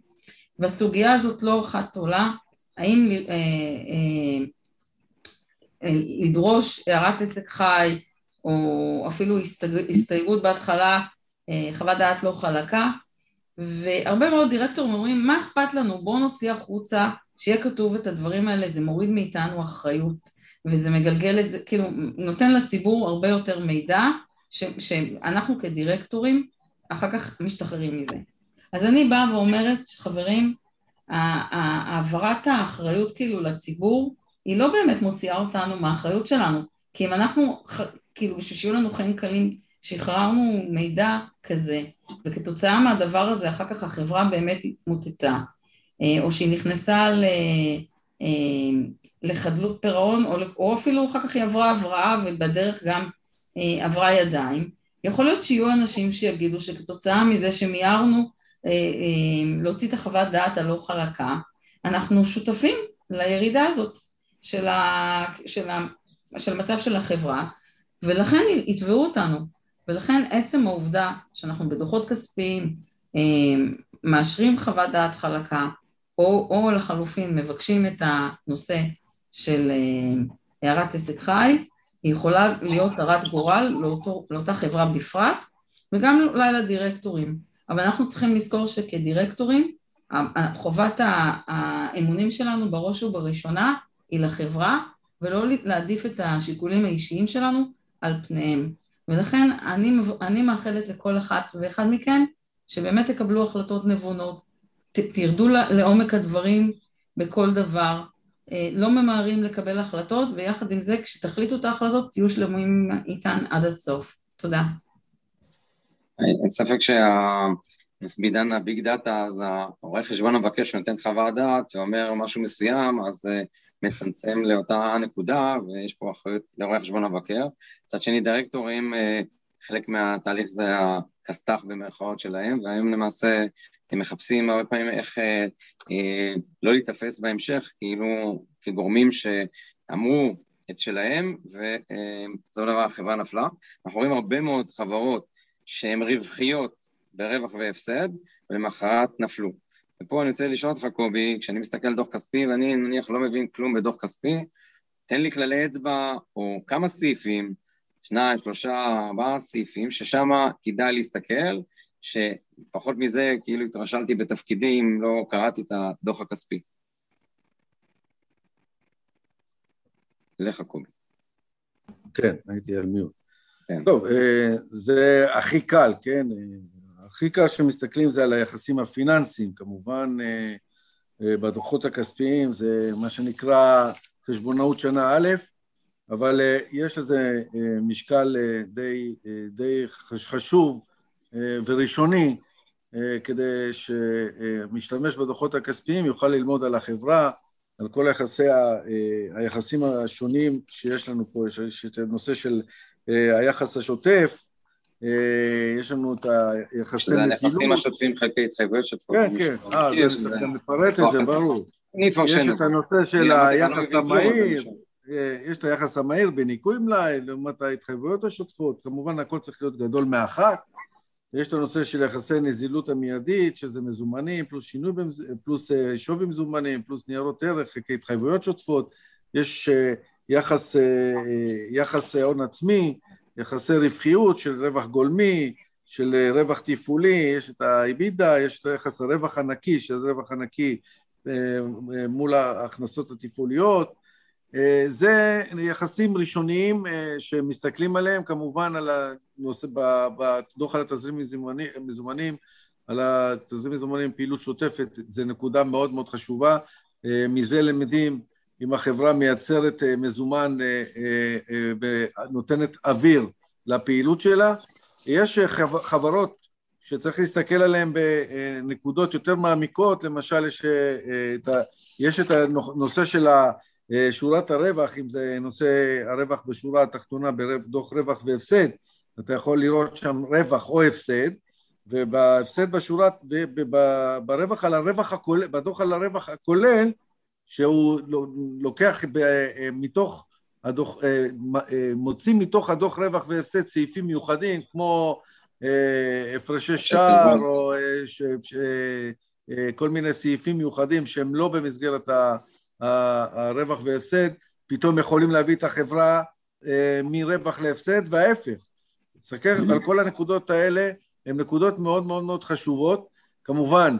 והסוגיה הזאת לא אחת עולה, האם אה, לדרוש הערת עסק חי, או אפילו הסתייגות בהתחלה, חוות דעת לא חלקה, והרבה מאוד דירקטורים אומרים, מה אכפת לנו, בואו נוציא החוצה, שיהיה כתוב את הדברים האלה, זה מוריד מאיתנו אחריות, וזה מגלגל את זה, כאילו, נותן לציבור הרבה יותר מידע, ש, שאנחנו כדירקטורים אחר כך משתחררים מזה. אז אני באה ואומרת, חברים, העברת האחריות כאילו לציבור, היא לא באמת מוציאה אותנו מהאחריות שלנו, כי אם אנחנו, כאילו, בשביל שיהיו לנו חיים קלים, שחררנו מידע כזה, וכתוצאה מהדבר הזה אחר כך החברה באמת התמוטטה, אה, או שהיא נכנסה ל... אה, לחדלות פירעון, או, אפילו אחר כך היא עברה הבראה ובדרך גם אה, עברה ידיים. יכול להיות שיהיו אנשים שיגידו שכתוצאה מזה שמיהרנו להוציא את החוות דעת הלא חלקה, אנחנו שותפים לירידה הזאת של, ה, של, ה, של המצב של החברה, ולכן יתבעו אותנו. ולכן עצם העובדה שאנחנו בדוחות כספיים אה, מאשרים חוות דעת חלקה, או, או לחלופין מבקשים את הנושא של אה, הערת עסק חי, היא יכולה להיות הרת גורל לאותו, לאותה חברה בפרט, וגם אולי לדירקטורים. אבל אנחנו צריכים לזכור שכדירקטורים, חובת האמונים שלנו בראש ובראשונה היא לחברה, ולא להעדיף את השיקולים האישיים שלנו על פניהם. ולכן אני, אני מאחלת לכל אחת ואחד מכם שבאמת תקבלו החלטות נבונות, ת, תרדו לעומק הדברים בכל דבר, אה, לא ממהרים לקבל החלטות, ויחד עם זה כשתחליטו את ההחלטות תהיו שלמים איתן עד הסוף. תודה. אין ספק בעידן הביג דאטה, אז העורך חשבון המבקש שנותן חוות דעת ואומר משהו מסוים, אז uh, מצמצם לאותה נקודה, ויש פה אחריות לעורך חשבון המבקר. מצד שני, דירקטורים, uh, חלק מהתהליך זה הכסת"ח במרכאות שלהם, והם למעשה הם מחפשים הרבה פעמים איך uh, לא להיתפס בהמשך, כאילו כגורמים שאמרו את שלהם, וזו דבר החברה נפלה. אנחנו רואים הרבה מאוד חברות שהן רווחיות ברווח והפסד, ולמחרת נפלו. ופה אני רוצה לשאול אותך, קובי, כשאני מסתכל על דוח כספי ואני נניח לא מבין כלום בדוח כספי, תן לי כללי אצבע או כמה סעיפים, שניים, שלושה, ארבעה סעיפים, ששם כדאי להסתכל, שפחות מזה כאילו התרשלתי בתפקידי אם לא קראתי את הדוח הכספי. לך, קובי. כן, הייתי על מיוט. כן. טוב, אה, זה הכי קל, כן? הכי קל שמסתכלים זה על היחסים הפיננסיים, כמובן אה, אה, בדוחות הכספיים זה מה שנקרא חשבונאות שנה א', אבל אה, יש לזה משקל די, די חשוב וראשוני כדי שמשתמש בדוחות הכספיים יוכל ללמוד על החברה, על כל היחסי, היחסים השונים שיש לנו פה, יש את הנושא של היחס השוטף, יש לנו את היחסי נזילות. שזה הנכסים השוטפים חלקי התחייבויות שוטפות. כן, כן, אה, צריך גם לפרט את זה, ברור. יש את הנושא של היחס המהיר, אה, יש את היחס המהיר בניכוי מלאי לעומת ההתחייבויות השוטפות, כמובן הכל צריך להיות גדול מאחת. יש את הנושא של יחסי נזילות המיידית, שזה מזומנים, פלוס שינוי, במז... פלוס אה, שווי מזומנים, פלוס ניירות ערך, כהתחייבויות שוטפות, יש יחס, יחס הון עצמי, יחסי רווחיות של רווח גולמי, של אה, רווח תפעולי, יש את האיבידה, יש את יחס הרווח הנקי, שזה רווח הנקי אה, אה, מול ההכנסות התפעוליות. זה יחסים ראשוניים שמסתכלים עליהם, כמובן על הנושא, בדוח על התזרים מזומנים, על התזרים מזומנים פעילות שוטפת, זה נקודה מאוד מאוד חשובה. מזה למדים אם החברה מייצרת אה, מזומן ונותנת אה, אה, אוויר לפעילות שלה. יש חברות שצריך להסתכל עליהם בנקודות יותר מעמיקות, למשל יש את, ה, יש את הנושא של שורת הרווח, אם זה נושא הרווח בשורה התחתונה בדוח רווח והפסד, אתה יכול לראות שם רווח או הפסד, ובהפסד בשורת, ברווח על הרווח הכולל, בדוח על הרווח הכולל, שהוא לוקח מתוך הדוח, אה, אה, מוציא מתוך הדוח רווח והפסד סעיפים מיוחדים כמו אה, הפרשי שער או ש, ש, כל מיני סעיפים מיוחדים שהם לא במסגרת הרווח והפסד, פתאום יכולים להביא את החברה מרווח להפסד וההפך. תסתכל על כל הנקודות האלה, הן נקודות מאוד מאוד מאוד חשובות. כמובן,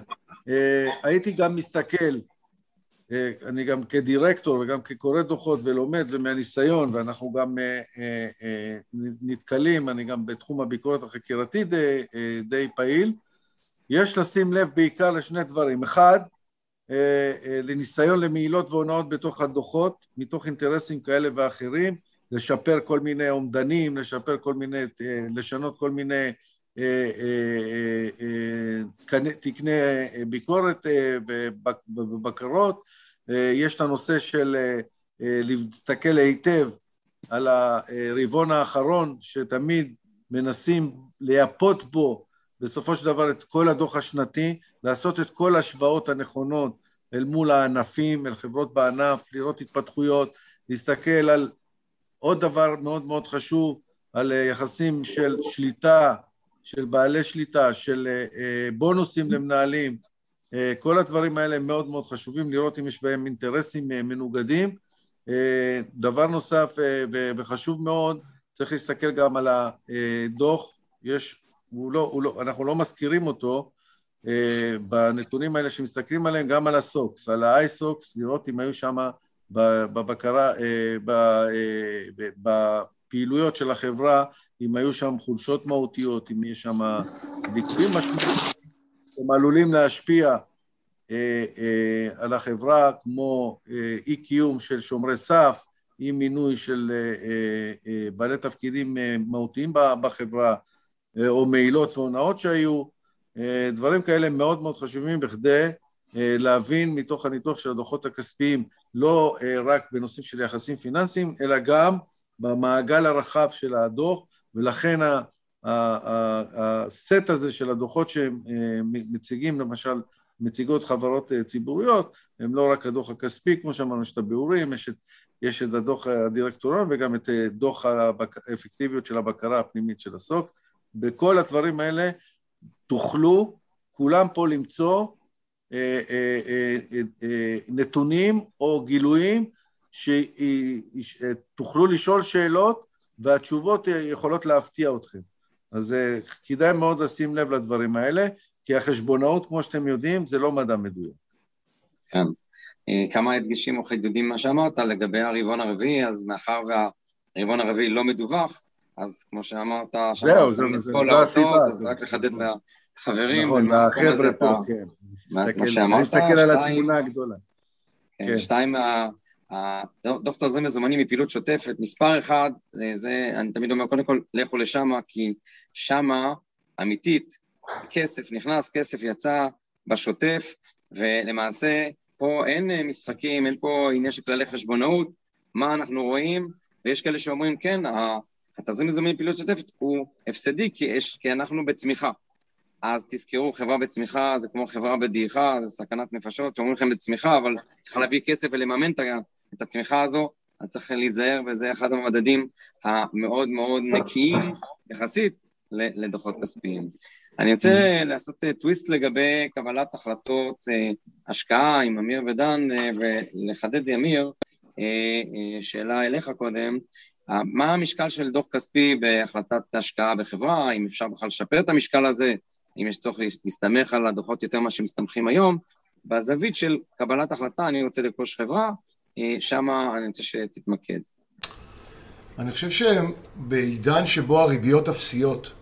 הייתי גם מסתכל אה, אני גם כדירקטור וגם כקורא דוחות ולומד ומהניסיון ואנחנו גם אה, אה, נתקלים, אני גם בתחום הביקורת החקירתית די, די פעיל, יש לשים לב בעיקר לשני דברים, אחד לניסיון למעילות והונאות בתוך הדוחות מתוך אינטרסים כאלה ואחרים, לשפר כל מיני אומדנים, לשפר כל מיני, לשנות כל מיני תקני ביקורת ובקרות, יש את הנושא של להסתכל היטב על הרבעון האחרון, שתמיד מנסים לייפות בו בסופו של דבר את כל הדוח השנתי, לעשות את כל ההשוואות הנכונות אל מול הענפים, אל חברות בענף, לראות התפתחויות, להסתכל על עוד דבר מאוד מאוד חשוב, על יחסים של שליטה של בעלי שליטה, של אה, אה, בונוסים למנהלים, אה, כל הדברים האלה הם מאוד מאוד חשובים, לראות אם יש בהם אינטרסים מנוגדים. דבר נוסף וחשוב מאוד, צריך להסתכל גם על הדוח, יש, הוא לא, הוא לא, אנחנו לא מזכירים אותו בנתונים האלה שמסתכלים עליהם, גם על הסוקס, על האייסוקס, לראות אם היו שם בבקרה, בפעילויות של החברה אם היו שם חולשות מהותיות, אם יש שם ליקויים משמעותיים הם עלולים להשפיע אה, אה, על החברה, כמו אה, אי קיום של שומרי סף, אי מינוי של אה, אה, בעלי תפקידים אה, מהותיים בחברה, אה, או מעילות והונאות שהיו, אה, דברים כאלה מאוד מאוד חשובים בכדי אה, להבין מתוך הניתוח של הדוחות הכספיים לא אה, רק בנושאים של יחסים פיננסיים, אלא גם במעגל הרחב של הדוח, ולכן הסט הזה של הדוחות שהם אה, מציגים, למשל מציגות חברות אה, ציבוריות, הם לא רק הדוח הכספי, כמו שאמרנו, יש את הביאורים, יש את, יש את הדוח הדירקטוריון וגם את אה, דוח האפקטיביות של הבקרה הפנימית של הסוק. בכל הדברים האלה תוכלו כולם פה למצוא נתונים או גילויים שתוכלו לשאול שאלות והתשובות יכולות להפתיע אתכם. אז אה, כדאי מאוד לשים לב לדברים האלה, כי החשבונאות, כמו שאתם יודעים, זה לא מדע מדויק. כן. אה, כמה הדגשים או חידודים מה שאמרת לגבי הרבעון הרביעי, אז מאחר והרבעון הרביעי לא מדווח, אז כמו שאמרת, זהו, זו הסיבה. אז רק לחדד לחברים. נכון, לחבר'ה פה, כן. מה שאמרת, להסתכל על התמונה הגדולה. כן, כן. שתיים, דוח תזרים מזומנים מפעילות שוטפת, מספר אחד, זה, אני תמיד אומר, קודם כל, לכו לשמה, כי שמה, אמיתית, כסף נכנס, כסף יצא בשוטף, ולמעשה, פה אין משחקים, אין פה עניין של כללי חשבונאות, מה אנחנו רואים, ויש כאלה שאומרים, כן, התזרים מזומנים מפעילות שוטפת הוא הפסדי, כי, יש, כי אנחנו בצמיחה. אז תזכרו, חברה בצמיחה זה כמו חברה בדעיכה, זה סכנת נפשות, שאומרים לכם בצמיחה, אבל צריך להביא כסף ולממן את הצמיחה הזו, אז צריך להיזהר, וזה אחד המדדים המאוד מאוד נקיים יחסית לדוחות כספיים. אני רוצה לעשות טוויסט לגבי קבלת החלטות אה, השקעה עם אמיר ודן, אה, ולחדד, אמיר, אה, שאלה אליך קודם, מה המשקל של דוח כספי בהחלטת השקעה בחברה, אם אפשר בכלל לשפר את המשקל הזה, אם יש צורך להסתמך על הדוחות יותר ממה שמסתמכים היום, בזווית של קבלת החלטה, אני רוצה לרכוש חברה, אה, שם אני רוצה שתתמקד. אני חושב שבעידן שבו הריביות אפסיות,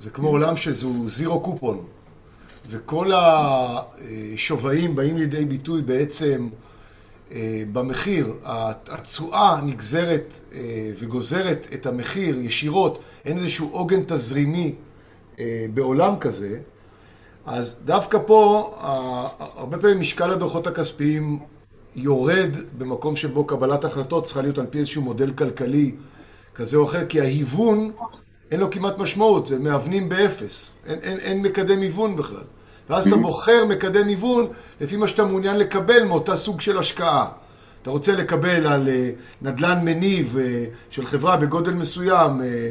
זה כמו עולם שזו זירו קופון, וכל השווים באים לידי ביטוי בעצם אה, במחיר, התשואה נגזרת אה, וגוזרת את המחיר ישירות, אין איזשהו עוגן תזרימי אה, בעולם כזה, אז דווקא פה, הרבה פעמים משקל הדוחות הכספיים יורד במקום שבו קבלת החלטות צריכה להיות על פי איזשהו מודל כלכלי כזה או אחר, כי ההיוון אין לו כמעט משמעות, זה מהוונים באפס, אין, אין, אין מקדם היוון בכלל. ואז אתה בוחר מקדם היוון לפי מה שאתה מעוניין לקבל מאותה סוג של השקעה. אתה רוצה לקבל על אה, נדל"ן מניב אה, של חברה בגודל מסוים, אה,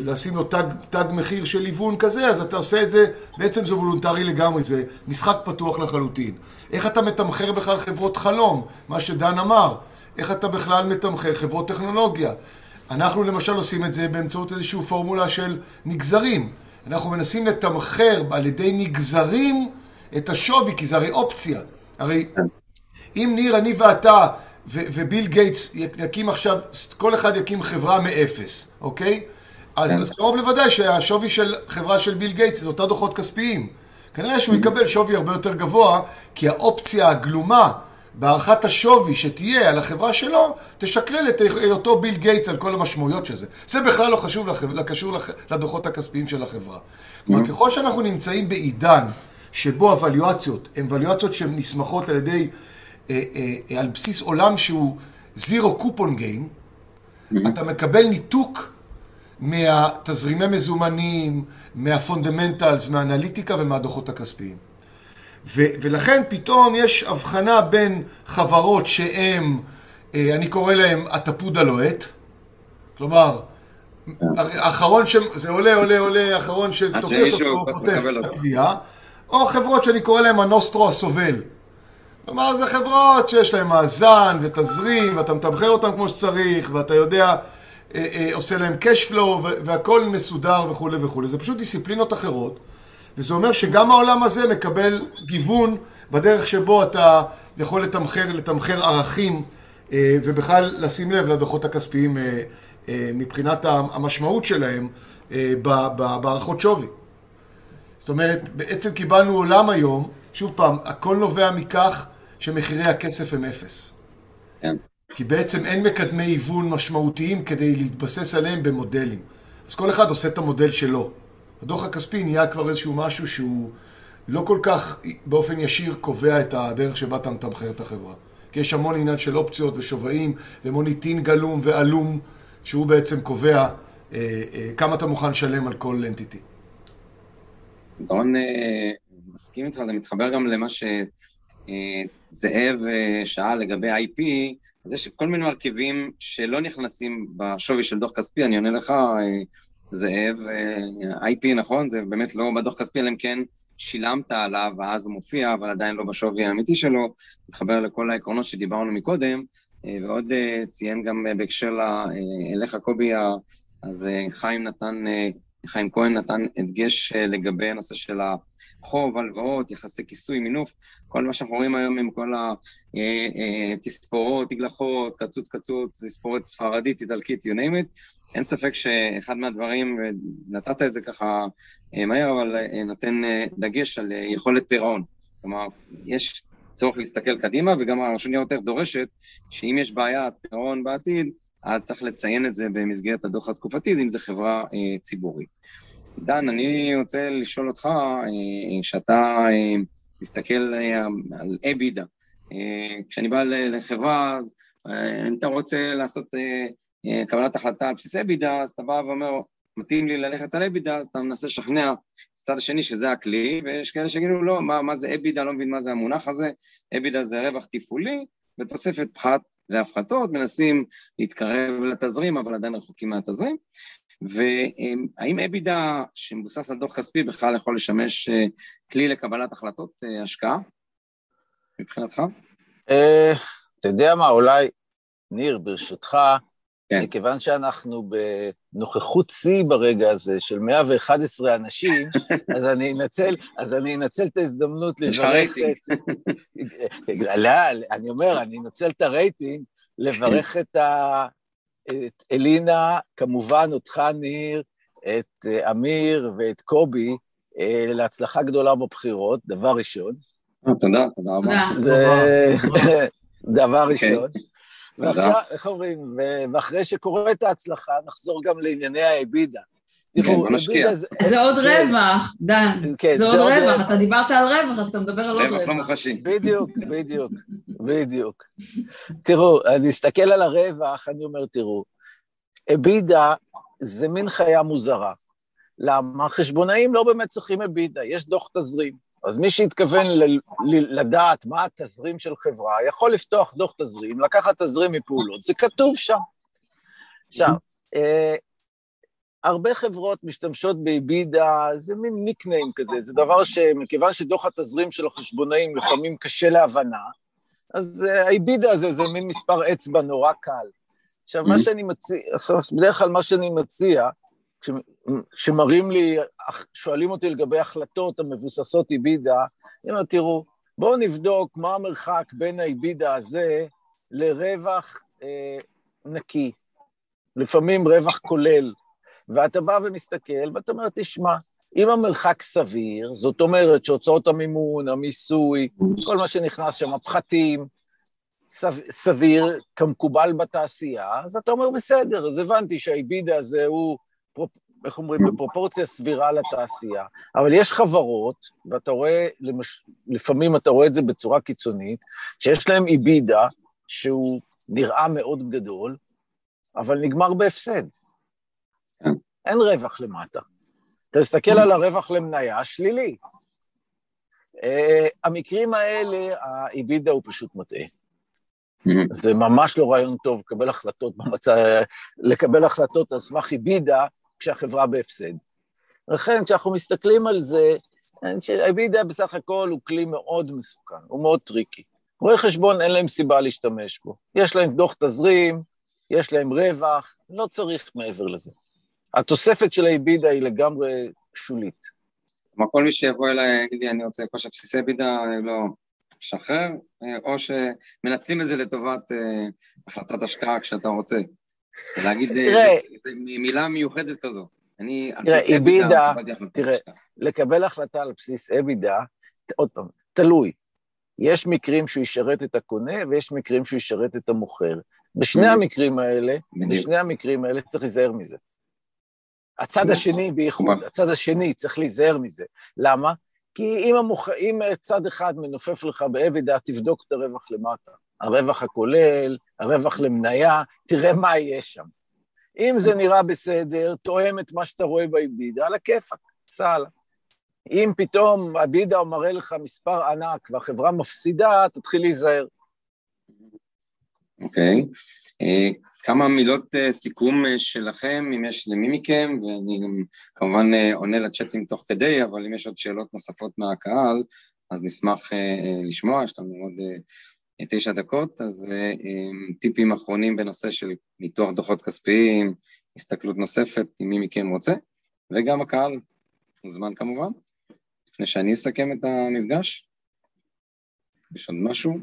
לשים לו תג, תג מחיר של היוון כזה, אז אתה עושה את זה, בעצם זה וולונטרי לגמרי, זה משחק פתוח לחלוטין. איך אתה מתמחר בכלל חברות חלום, מה שדן אמר, איך אתה בכלל מתמחר חברות טכנולוגיה. אנחנו למשל עושים את זה באמצעות איזושהי פורמולה של נגזרים. אנחנו מנסים לתמחר על ידי נגזרים את השווי, כי זה הרי אופציה. הרי אם ניר, אני ואתה ו- וביל גייטס יקים עכשיו, כל אחד יקים חברה מאפס, אוקיי? אז, כן. אז קרוב לוודאי שהשווי של חברה של ביל גייטס זה אותם דוחות כספיים. כנראה שהוא יקבל שווי הרבה יותר גבוה, כי האופציה הגלומה בהערכת השווי שתהיה על החברה שלו, תשקלל את היותו ביל גייטס על כל המשמעויות של זה. זה בכלל לא חשוב, לא קשור לדוחות הכספיים של החברה. כלומר. ככל שאנחנו נמצאים בעידן שבו הוואליואציות הן ואליואציות שהן נסמכות על ידי, אה, אה, על בסיס עולם שהוא זירו קופון גיים, אתה מקבל ניתוק מהתזרימי מזומנים, מה fundamentals, מהאנליטיקה ומהדוחות הכספיים. ו- ולכן פתאום יש הבחנה בין חברות שהן, אה, אני קורא להן התפוד הלוהט, כלומר, האחרון ש... זה עולה, עולה, עולה, האחרון שתופס אותו, חוטף את הכוויה, או חברות שאני קורא להן הנוסטרו הסובל. כלומר, זה חברות שיש להן מאזן ותזרים, ואתה מתמחר אותן כמו שצריך, ואתה יודע, עושה להן cash flow, והכל מסודר וכולי וכולי. זה פשוט דיסציפלינות אחרות. וזה אומר שגם העולם הזה מקבל גיוון בדרך שבו אתה יכול לתמחר, לתמחר ערכים אה, ובכלל לשים לב לדוחות הכספיים אה, אה, מבחינת המשמעות שלהם בהערכות שווי. זאת אומרת, בעצם קיבלנו עולם היום, שוב פעם, הכל נובע מכך שמחירי הכסף הם אפס. כן. כי בעצם אין מקדמי היוון משמעותיים כדי להתבסס עליהם במודלים. אז כל אחד עושה את המודל שלו. הדוח הכספי נהיה כבר איזשהו משהו שהוא לא כל כך באופן ישיר קובע את הדרך שבה אתה מתמחר את החברה. כי יש המון עניין של אופציות ושווים ומוניטין גלום ועלום, שהוא בעצם קובע אה, אה, כמה אתה מוכן לשלם על כל אנטיטי. גאון אה, מסכים איתך, זה מתחבר גם למה שזאב אה, שאל לגבי IP, אז יש כל מיני מרכיבים שלא נכנסים בשווי של דוח כספי, אני עונה לך, אה, זאב, אה, IP נכון, זה באמת לא בדוח כספי, אלא אם כן שילמת עליו ואז הוא מופיע, אבל עדיין לא בשווי האמיתי שלו, מתחבר לכל העקרונות שדיברנו מקודם, אה, ועוד ציין גם בהקשר אליך קובי, אז חיים נתן, חיים כהן נתן הדגש לגבי הנושא של חוב, הלוואות, יחסי כיסוי, מינוף, כל מה שאנחנו רואים היום עם כל התספורות, תגלחות, קצוץ קצוץ, תספורת ספרדית, איטלקית, you name it, אין ספק שאחד מהדברים, נתת את זה ככה אה, מהר, אבל אה, נותן אה, דגש על יכולת פירעון. כלומר, יש צורך להסתכל קדימה, וגם הרשות ניירות ערך דורשת שאם יש בעיית פירעון בעתיד, אז צריך לציין את זה במסגרת הדוח התקופתי, אם זו חברה אה, ציבורית. דן, אני רוצה לשאול אותך, אה, אה, מסתכל אה, על אבידה, כשאני בא לחברה, אז אה, אתה רוצה לעשות קבלת החלטה על בסיס אבידה, אז אתה בא ואומר, מתאים לי ללכת על אבידה, אז אתה מנסה לשכנע את הצד השני שזה הכלי, ויש כאלה שיגידו, לא, מה, מה זה אבידה, לא מבין מה זה המונח הזה, אבידה זה רווח תפעולי, ותוספת פחת להפחתות, מנסים להתקרב לתזרים, אבל עדיין רחוקים מהתזרים. והאם אבידה שמבוסס על דוח כספי בכלל יכול לשמש אה, כלי לקבלת החלטות אה, השקעה, מבחינתך? אתה יודע מה, אולי, ניר, ברשותך, כן. מכיוון שאנחנו בנוכחות שיא ברגע הזה של 111 אנשים, אז אני אנצל, אז אני אנצל את ההזדמנות לברך את... לא, אני אומר, אני אנצל את הרייטינג לברך את, ה... את אלינה, כמובן אותך, ניר, את אה, אמיר ואת קובי, אה, להצלחה גדולה בבחירות, דבר ראשון. אה, תודה, תודה רבה. דבר אוקיי. ראשון. ועכשיו, איך אומרים, ואחרי שקורית ההצלחה, נחזור גם לענייני האבידה. תראו, בוא נשקיע. זה עוד כן. רווח, דן, זה עוד רווח, אתה דיברת על רווח, אז אתה מדבר על עוד רווח. רווח לא מוחשי. בדיוק, בדיוק, בדיוק. תראו, אני אסתכל על הרווח, אני אומר, תראו, אבידה זה מין חיה מוזרה. למה? חשבונאים לא באמת צריכים אבידה, יש דוח תזרים. אז מי שהתכוון לדעת מה התזרים של חברה, יכול לפתוח דוח תזרים, לקחת תזרים מפעולות, זה כתוב שם. עכשיו, אה, הרבה חברות משתמשות באבידה, זה מין ניקניים כזה, זה דבר שמכיוון שדוח התזרים של החשבונאים לפעמים קשה להבנה, אז האבידה הזה זה מין מספר אצבע נורא קל. עכשיו, מה שאני מציע, עכשיו, בדרך כלל מה שאני מציע, כשמראים לי, שואלים אותי לגבי החלטות המבוססות איבידה, אני אומר, תראו, בואו נבדוק מה המרחק בין האיבידה הזה לרווח אה, נקי, לפעמים רווח כולל. ואתה בא ומסתכל, ואתה אומר, תשמע, אם המרחק סביר, זאת אומרת שהוצאות המימון, המיסוי, כל מה שנכנס שם, הפחתים, סביר כמקובל בתעשייה, אז אתה אומר, בסדר, אז הבנתי שהאיבידה הזה הוא איך אומרים, בפרופורציה סבירה לתעשייה. אבל יש חברות, ואתה רואה, למש... לפעמים אתה רואה את זה בצורה קיצונית, שיש להם איבידה שהוא נראה מאוד גדול, אבל נגמר בהפסד. אין רווח למטה. אתה מסתכל על הרווח למניה, שלילי. אה, המקרים האלה, ה EBITDA הוא פשוט מטעה. זה ממש לא רעיון טוב לקבל החלטות במצב, לקבל החלטות על סמך EBITDA כשהחברה בהפסד. לכן כשאנחנו מסתכלים על זה, ה בסך הכל הוא כלי מאוד מסוכן, הוא מאוד tricky. רואי חשבון אין להם סיבה להשתמש בו. יש להם דוח תזרים, יש להם רווח, לא צריך מעבר לזה. התוספת של האבידה היא לגמרי שולית. כלומר, כל מי שיבוא אליי יגיד לי, אני רוצה על בסיסי בידה, לא משחרר, או שמנצלים את זה לטובת אה, החלטת השקעה כשאתה רוצה. להגיד אה, מילה מיוחדת כזו. אני, תראה, איבידה, תראה, לקבל החלטה על בסיס אבידה, עוד פעם, תלוי. יש מקרים שהוא ישרת את הקונה ויש מקרים שהוא ישרת את המוכר. בשני המקרים האלה, בשני המקרים האלה צריך להיזהר מזה. הצד השני בייחוד, הצד השני צריך להיזהר מזה. למה? כי אם, המוכ... אם צד אחד מנופף לך באבידה, תבדוק את הרווח למטה. הרווח הכולל, הרווח למניה, תראה מה יש שם. אם זה נראה בסדר, תואם את מה שאתה רואה באבידה, על הכיפאק, סע הלאה. אם פתאום הבידה מראה לך מספר ענק והחברה מפסידה, תתחיל להיזהר. אוקיי. אה, כמה מילות uh, סיכום uh, שלכם, אם יש למי מכם, ואני גם כמובן עונה לצ'אטים תוך כדי, אבל אם יש עוד שאלות נוספות מהקהל, אז נשמח לשמוע, יש לנו עוד תשע דקות, אז טיפים אחרונים בנושא של ניתוח דוחות כספיים, הסתכלות נוספת, אם מי מכם רוצה, וגם הקהל, מוזמן כמובן. לפני שאני אסכם את המפגש, יש עוד משהו?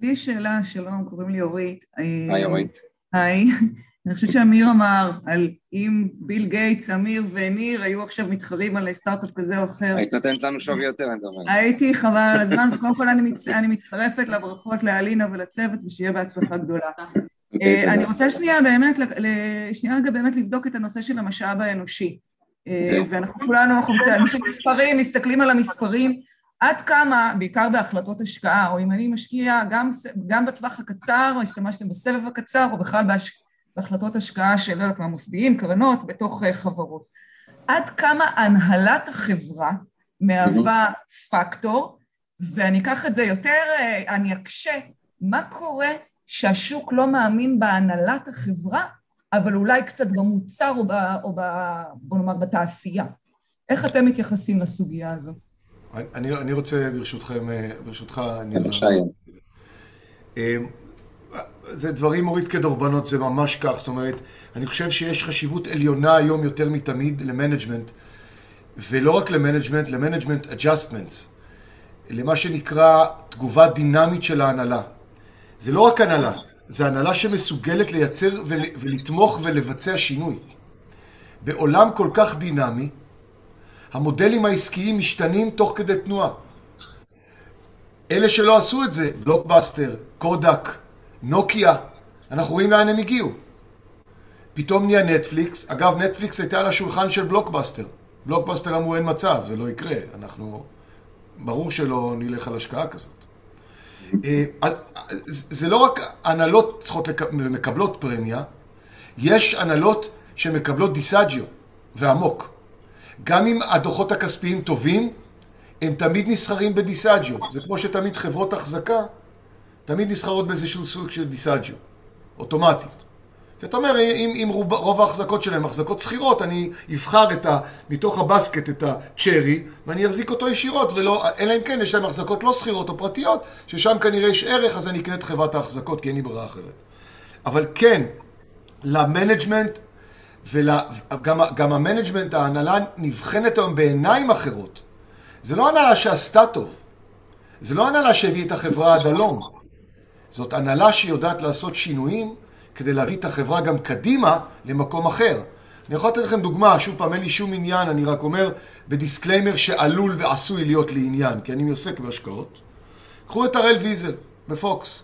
לי יש שאלה, שלום, קוראים לי אורית. היי אורית. היי. אני חושבת שאמיר אמר על אם ביל גייטס, אמיר וניר היו עכשיו מתחרים על סטארט-אפ כזה או אחר. היית נותנת לנו שווי יותר, אני אומר. הייתי, חבל על הזמן, וקודם כל אני, מצ... אני מצטרפת לברכות לאלינה ולצוות, ושיהיה בהצלחה גדולה. אוקיי, אה, אני רוצה שנייה באמת, שנייה רגע באמת לבדוק את הנושא של המשאב האנושי. אה, אוקיי. ואנחנו כולנו, אנחנו מסתכלים על המספרים, עד כמה, בעיקר בהחלטות השקעה, או אם אני משקיע גם, גם בטווח הקצר, השתמשתם בסבב הקצר, או בכלל בהש... בהחלטות השקעה של, לא יודעת מה, מוסדיים, קרנות, בתוך uh, חברות. עד כמה הנהלת החברה מהווה פקטור, ואני אקח את זה יותר, uh, אני אקשה, מה קורה שהשוק לא מאמין בהנהלת החברה, אבל אולי קצת במוצר או, ב, או ב, בוא נאמר בתעשייה. איך אתם מתייחסים לסוגיה הזו? אני, אני רוצה ברשותכם, אה, ברשותך, אני... אמ, זה דברים מוריד כדורבנות, זה ממש כך, זאת אומרת, אני חושב שיש חשיבות עליונה היום יותר מתמיד ל management, ולא רק ל management, ל management adjustments, למה שנקרא תגובה דינמית של ההנהלה. זה לא רק הנהלה, זה הנהלה שמסוגלת לייצר ולתמוך ולבצע שינוי. בעולם כל כך דינמי, המודלים העסקיים משתנים תוך כדי תנועה. אלה שלא עשו את זה, בלוקבאסטר, קודק, נוקיה, אנחנו רואים לאן הם הגיעו. פתאום נהיה נטפליקס. אגב, נטפליקס הייתה על השולחן של בלוקבאסטר. בלוקבאסטר אמרו אין מצב, זה לא יקרה. אנחנו... ברור שלא נלך על השקעה כזאת. אה, זה לא רק הנהלות צריכות ומקבלות פרמיה, יש הנהלות שמקבלות דיסאג'יו ועמוק. גם אם הדוחות הכספיים טובים, הם תמיד נסחרים בדיסאג'יו. זה כמו שתמיד חברות החזקה, תמיד נסחרות באיזשהו סוג של דיסאג'יו, אוטומטית. כי אתה אומר, אם, אם רוב, רוב ההחזקות שלהם החזקות שכירות, אני אבחר את ה, מתוך ה basket את ה cherry, ואני אחזיק אותו ישירות, ולא, אלא אם כן יש להם החזקות לא סחירות או פרטיות, ששם כנראה יש ערך, אז אני אקנה את חברת ההחזקות, כי אין לי ברירה אחרת. אבל כן, ל management, וגם ה management, ההנהלה נבחנת היום בעיניים אחרות. זה לא הנהלה שעשתה טוב. זה לא הנהלה שהביא את החברה עד הלום. זאת הנהלה שיודעת לעשות שינויים כדי להביא את החברה גם קדימה למקום אחר. אני יכול לתת לכם דוגמה, שוב פעם, אין לי שום עניין, אני רק אומר ב disclaimer שעלול ועשוי להיות לי עניין, כי אני עוסק בהשקעות. קחו את הראל ויזל בפוקס.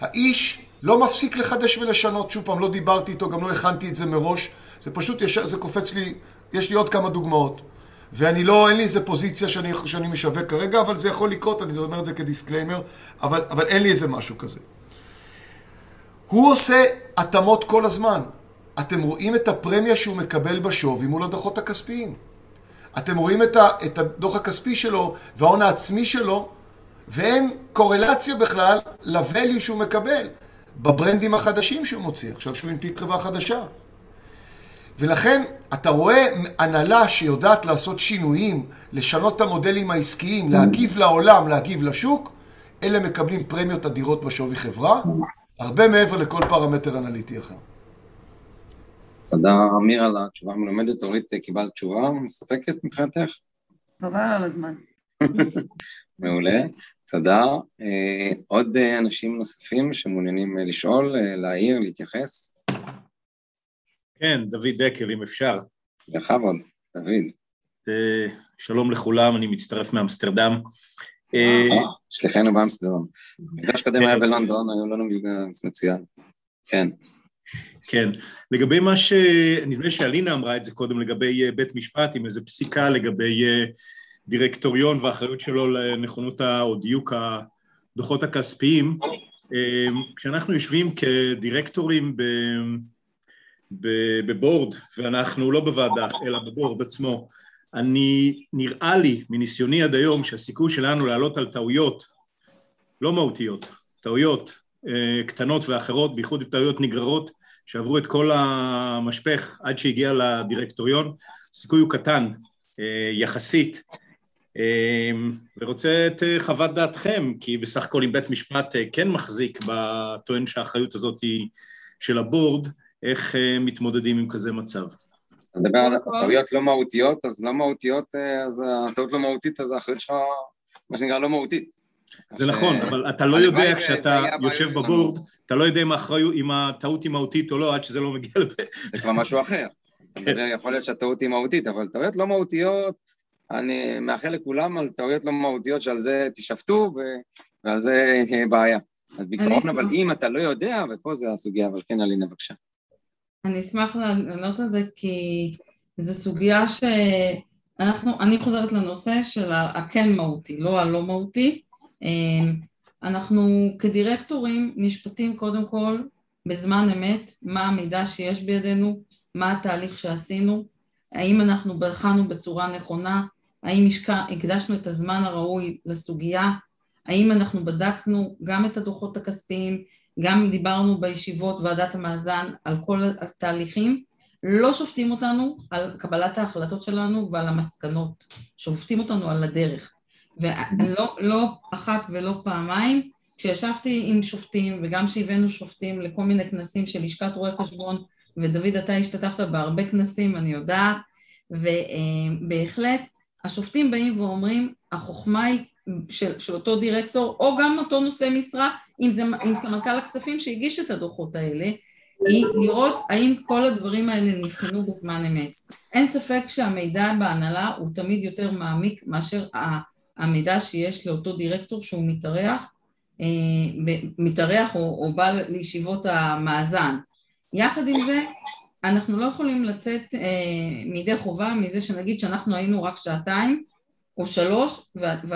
האיש לא מפסיק לחדש ולשנות, שוב פעם, לא דיברתי איתו, גם לא הכנתי את זה מראש, זה פשוט, יש, זה קופץ לי, יש לי עוד כמה דוגמאות. ואני לא, אין לי איזה פוזיציה שאני, שאני משווק כרגע, אבל זה יכול לקרות, אני אומר את זה כ disclaimer, אבל, אבל אין לי איזה משהו כזה. הוא עושה התאמות כל הזמן. אתם רואים את הפרמיה שהוא מקבל בשווי מול הדוחות הכספיים. אתם רואים את, ה, את הדוח הכספי שלו וההון העצמי שלו, ואין קורלציה בכלל ל-value שהוא מקבל בברנדים החדשים שהוא מוציא, עכשיו שהוא הנפיק חברה חדשה. ולכן אתה רואה הנהלה שיודעת לעשות שינויים, לשנות את המודלים העסקיים, להגיב לעולם, להגיב לשוק, אלה מקבלים פרמיות אדירות בשווי חברה, הרבה מעבר לכל פרמטר אנליטי אחר. תודה, אמיר, על התשובה המלומדת. אורית, קיבלת תשובה מספקת מבחינתך? חבל על הזמן. מעולה, תודה. אה, עוד אנשים נוספים שמעוניינים לשאול, להעיר, להתייחס? כן, דוד דקל, אם אפשר. בכבוד, דוד. אה, שלום לכולם, אני מצטרף מאמסטרדם. אה, שליחנו באמסטרדם. מפגש קודם היה בלונדון, היו לנו מפגש מצוין. כן. כן. לגבי מה ש... נדמה לי שאלינה אמרה את זה קודם לגבי בית משפט, עם איזו פסיקה לגבי דירקטוריון והאחריות שלו לנכונות או דיוק הדוחות הכספיים. כשאנחנו יושבים כדירקטורים. בבורד, ואנחנו לא בוועדה, אלא בבורד עצמו, אני, נראה לי, מניסיוני עד היום, שהסיכוי שלנו לעלות על טעויות לא מהותיות, טעויות אה, קטנות ואחרות, בייחוד טעויות נגררות, שעברו את כל המשפך עד שהגיע לדירקטוריון, הסיכוי הוא קטן אה, יחסית. אה, ורוצה את אה, חוות דעתכם, כי בסך הכל אם בית משפט אה, כן מחזיק בטוען שהאחריות הזאת היא של הבורד, איך uh, מתמודדים עם כזה מצב. אתה מדבר על טעויות לא מהותיות, אז לא מהותיות, אה, אז הטעות לא מהותית, אז האחריות שלך, מה שנקרא, לא מהותית. זה נכון, אבל אתה לא יודע כשאתה יושב בבורד, אתה לא יודע אם הטעות היא מהותית או לא, עד שזה לא מגיע לב... זה כבר משהו אחר. כן. יכול להיות שהטעות היא מהותית, אבל טעויות לא מהותיות, אני מאחל לכולם על טעויות לא מהותיות שעל זה תשפטו ועל זה תהיה בעיה. אז בעיקרון, אבל אם אתה לא יודע, ופה זה הסוגיה, אבל כן, אלינה, בבקשה. אני אשמח לענות על זה כי זו סוגיה שאנחנו, אני חוזרת לנושא של הכן מהותי, לא הלא מהותי. אמ, אנחנו כדירקטורים נשפטים קודם כל בזמן אמת מה המידע שיש בידינו, מה התהליך שעשינו, האם אנחנו בחנו בצורה נכונה, האם הקדשנו את הזמן הראוי לסוגיה, האם אנחנו בדקנו גם את הדוחות הכספיים, גם דיברנו בישיבות ועדת המאזן על כל התהליכים, לא שופטים אותנו על קבלת ההחלטות שלנו ועל המסקנות, שופטים אותנו על הדרך. ולא לא אחת ולא פעמיים, כשישבתי עם שופטים וגם כשהבאנו שופטים לכל מיני כנסים של לשכת רואי חשבון, ודוד אתה השתתפת בהרבה כנסים, אני יודעת, ובהחלט השופטים באים ואומרים, החוכמה היא של, של אותו דירקטור, או גם אותו נושא משרה, אם זה עם סמנכ"ל הכספים שהגיש את הדוחות האלה, היא לראות האם כל הדברים האלה נבחנו בזמן אמת. אין ספק שהמידע בהנהלה הוא תמיד יותר מעמיק מאשר המידע שיש לאותו דירקטור שהוא מתארח, אה, מתארח או, או בא לישיבות המאזן. יחד עם זה, אנחנו לא יכולים לצאת אה, מידי חובה מזה שנגיד שאנחנו היינו רק שעתיים או שלוש ו- ו-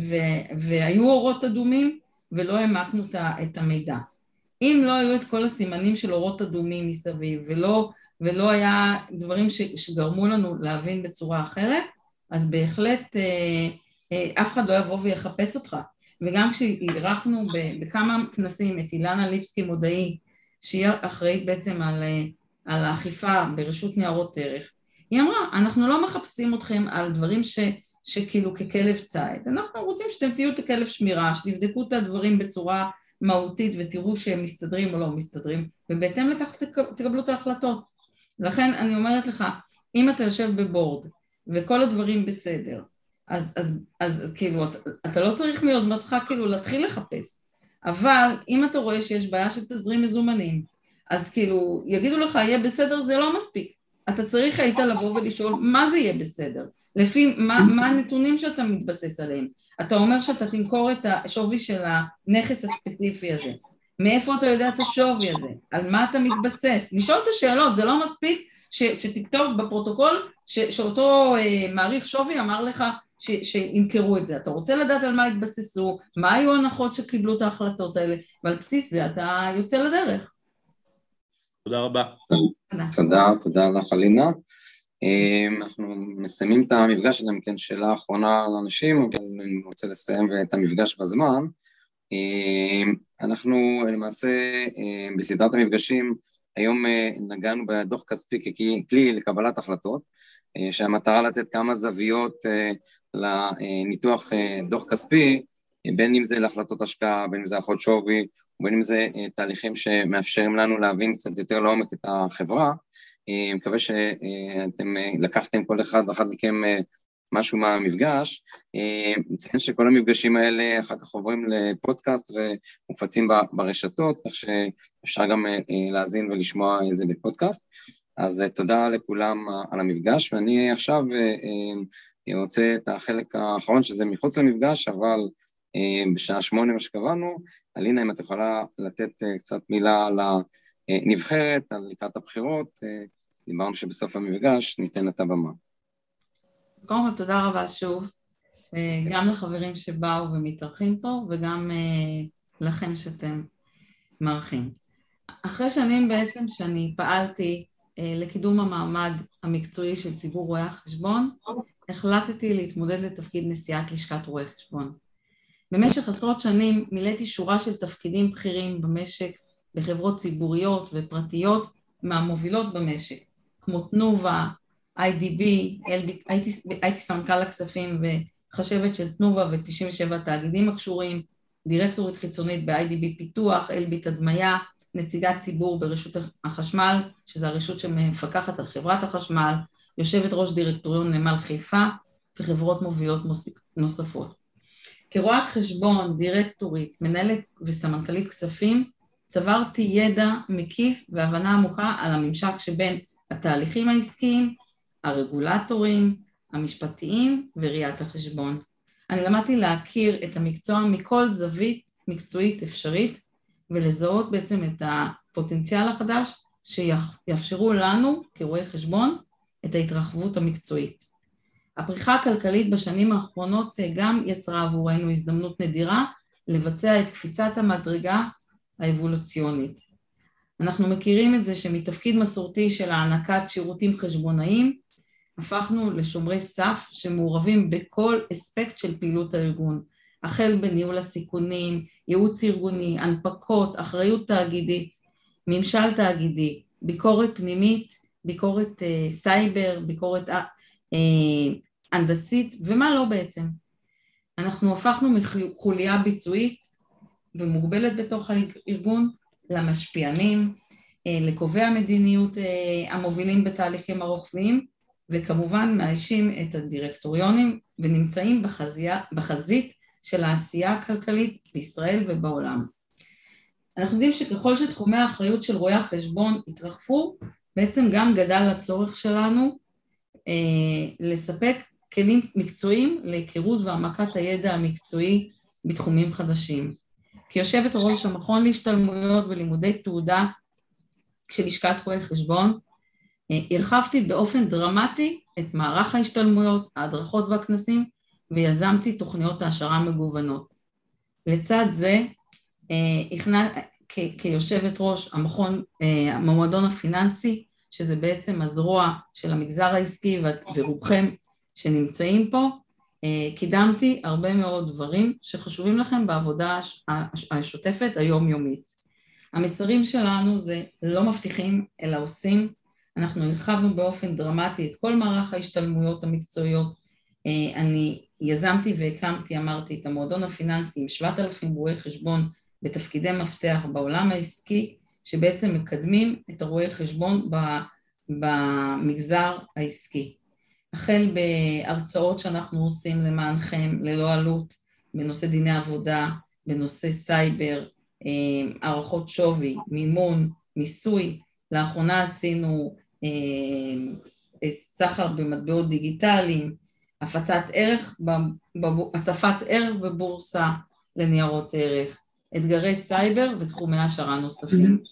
ו- והיו אורות אדומים ולא העמקנו את המידע. אם לא היו את כל הסימנים של אורות אדומים מסביב ולא, ולא היה דברים ש- שגרמו לנו להבין בצורה אחרת, אז בהחלט אה, אה, אף אחד לא יבוא ויחפש אותך. וגם כשאירחנו בכמה כנסים את אילנה ליפסקי מודעי, שהיא אחראית בעצם על, אה, על האכיפה ברשות ניירות ערך, היא אמרה, אנחנו לא מחפשים אתכם על דברים ש, שכאילו ככלב ציד, אנחנו רוצים שאתם תהיו את הכלב שמירה, שתבדקו את הדברים בצורה מהותית ותראו שהם מסתדרים או לא מסתדרים, ובהתאם לכך תקבלו את ההחלטות. לכן אני אומרת לך, אם אתה יושב בבורד וכל הדברים בסדר, אז, אז, אז, אז כאילו, אתה, אתה לא צריך מיוזמתך כאילו להתחיל לחפש, אבל אם אתה רואה שיש בעיה של תזרים מזומנים, אז כאילו, יגידו לך, יהיה בסדר, זה לא מספיק. אתה צריך היית לבוא ולשאול, מה זה יהיה בסדר? לפי מה, מה הנתונים שאתה מתבסס עליהם. אתה אומר שאתה תמכור את השווי של הנכס הספציפי הזה. מאיפה אתה יודע את השווי הזה? על מה אתה מתבסס? לשאול את השאלות, זה לא מספיק ש, שתכתוב בפרוטוקול ש, שאותו אה, מעריך שווי אמר לך ש, שימכרו את זה. אתה רוצה לדעת על מה התבססו, מה היו ההנחות שקיבלו את ההחלטות האלה, ועל בסיס זה אתה יוצא לדרך. תודה רבה. תודה, תודה לך אלינה. אמ, אנחנו מסיימים את המפגש שלהם, כן, שאלה אחרונה לאנשים, אבל אני רוצה לסיים את המפגש בזמן. אמ, אנחנו למעשה אמ, בסדרת המפגשים, היום אה, נגענו בדוח כספי ככלי לקבלת החלטות, אה, שהמטרה לתת כמה זוויות אה, לניתוח דוח כספי, בין אם זה להחלטות השקעה, בין אם זה הערכות שווי, ובין אם זה תהליכים שמאפשרים לנו להבין קצת יותר לעומק את החברה. אני מקווה שאתם לקחתם כל אחד ואחת מכם משהו מהמפגש. נציין שכל המפגשים האלה אחר כך עוברים לפודקאסט ומופצים ברשתות, כך שאפשר גם להאזין ולשמוע את זה בפודקאסט. אז תודה לכולם על המפגש, ואני עכשיו רוצה את החלק האחרון, שזה מחוץ למפגש, אבל בשעה שמונה מה שקבענו. אלינה, אם את יכולה לתת קצת מילה על הנבחרת, על לקראת הבחירות, דיברנו שבסוף המפגש ניתן את הבמה. אז קודם כל תודה רבה שוב, אה, גם לחברים שבאו ומתארחים פה וגם אה, לכם שאתם מארחים. אחרי שנים בעצם שאני פעלתי אה, לקידום המעמד המקצועי של ציבור רואי החשבון, החלטתי להתמודד לתפקיד נשיאת לשכת רואי חשבון. במשך עשרות שנים מילאתי שורה של תפקידים בכירים במשק, בחברות ציבוריות ופרטיות מהמובילות במשק. כמו תנובה, IDB, הייתי, הייתי סמנכ"ל הכספים וחשבת של תנובה ו-97 תאגידים הקשורים, דירקטורית חיצונית ב-IDB פיתוח, אלביט הדמיה, נציגת ציבור ברשות החשמל, שזו הרשות שמפקחת על חברת החשמל, יושבת ראש דירקטוריון נמל חיפה וחברות מובילות נוספות. כרואת חשבון, דירקטורית, מנהלת וסמנכ"לית כספים, צברתי ידע מקיף והבנה עמוקה על הממשק שבין התהליכים העסקיים, הרגולטורים, המשפטיים וראיית החשבון. אני למדתי להכיר את המקצוע מכל זווית מקצועית אפשרית ולזהות בעצם את הפוטנציאל החדש שיאפשרו לנו כרואי חשבון את ההתרחבות המקצועית. הפריחה הכלכלית בשנים האחרונות גם יצרה עבורנו הזדמנות נדירה לבצע את קפיצת המדרגה האבולוציונית. אנחנו מכירים את זה שמתפקיד מסורתי של הענקת שירותים חשבונאיים, הפכנו לשומרי סף שמעורבים בכל אספקט של פעילות הארגון, החל בניהול הסיכונים, ייעוץ ארגוני, הנפקות, אחריות תאגידית, ממשל תאגידי, ביקורת פנימית, ביקורת אה, סייבר, ביקורת אה, אה הנדסית, ומה לא בעצם. אנחנו הפכנו מחוליה ביצועית ומוגבלת בתוך הארגון למשפיענים, אה, לקובעי המדיניות אה, המובילים בתהליכים הרוחביים, וכמובן מאיישים את הדירקטוריונים ונמצאים בחזיה, בחזית של העשייה הכלכלית בישראל ובעולם. אנחנו יודעים שככל שתחומי האחריות של רואי החשבון התרחבו, בעצם גם גדל הצורך שלנו אה, לספק כלים מקצועיים להיכרות והעמקת הידע המקצועי בתחומים חדשים. כיושבת ראש המכון להשתלמויות ולימודי תעודה כשלשכת רואי חשבון, הרחבתי באופן דרמטי את מערך ההשתלמויות, ההדרכות והכנסים, ויזמתי תוכניות העשרה מגוונות. לצד זה, כיושבת ראש המכון, המועדון הפיננסי, שזה בעצם הזרוע של המגזר העסקי ורובכם שנמצאים פה, קידמתי הרבה מאוד דברים שחשובים לכם בעבודה השוטפת היומיומית. המסרים שלנו זה לא מבטיחים אלא עושים, אנחנו הרחבנו באופן דרמטי את כל מערך ההשתלמויות המקצועיות, אני יזמתי והקמתי, אמרתי, את המועדון הפיננסי עם 7,000 רואי חשבון בתפקידי מפתח בעולם העסקי, שבעצם מקדמים את הרואי חשבון במגזר העסקי. החל בהרצאות שאנחנו עושים למענכם ללא עלות בנושא דיני עבודה, בנושא סייבר, הערכות שווי, מימון, מיסוי, לאחרונה עשינו סחר במטבעות דיגיטליים, הפצת ערך, הצפת ערך בבורסה לניירות ערך, אתגרי סייבר ותחומי העשרה נוספים.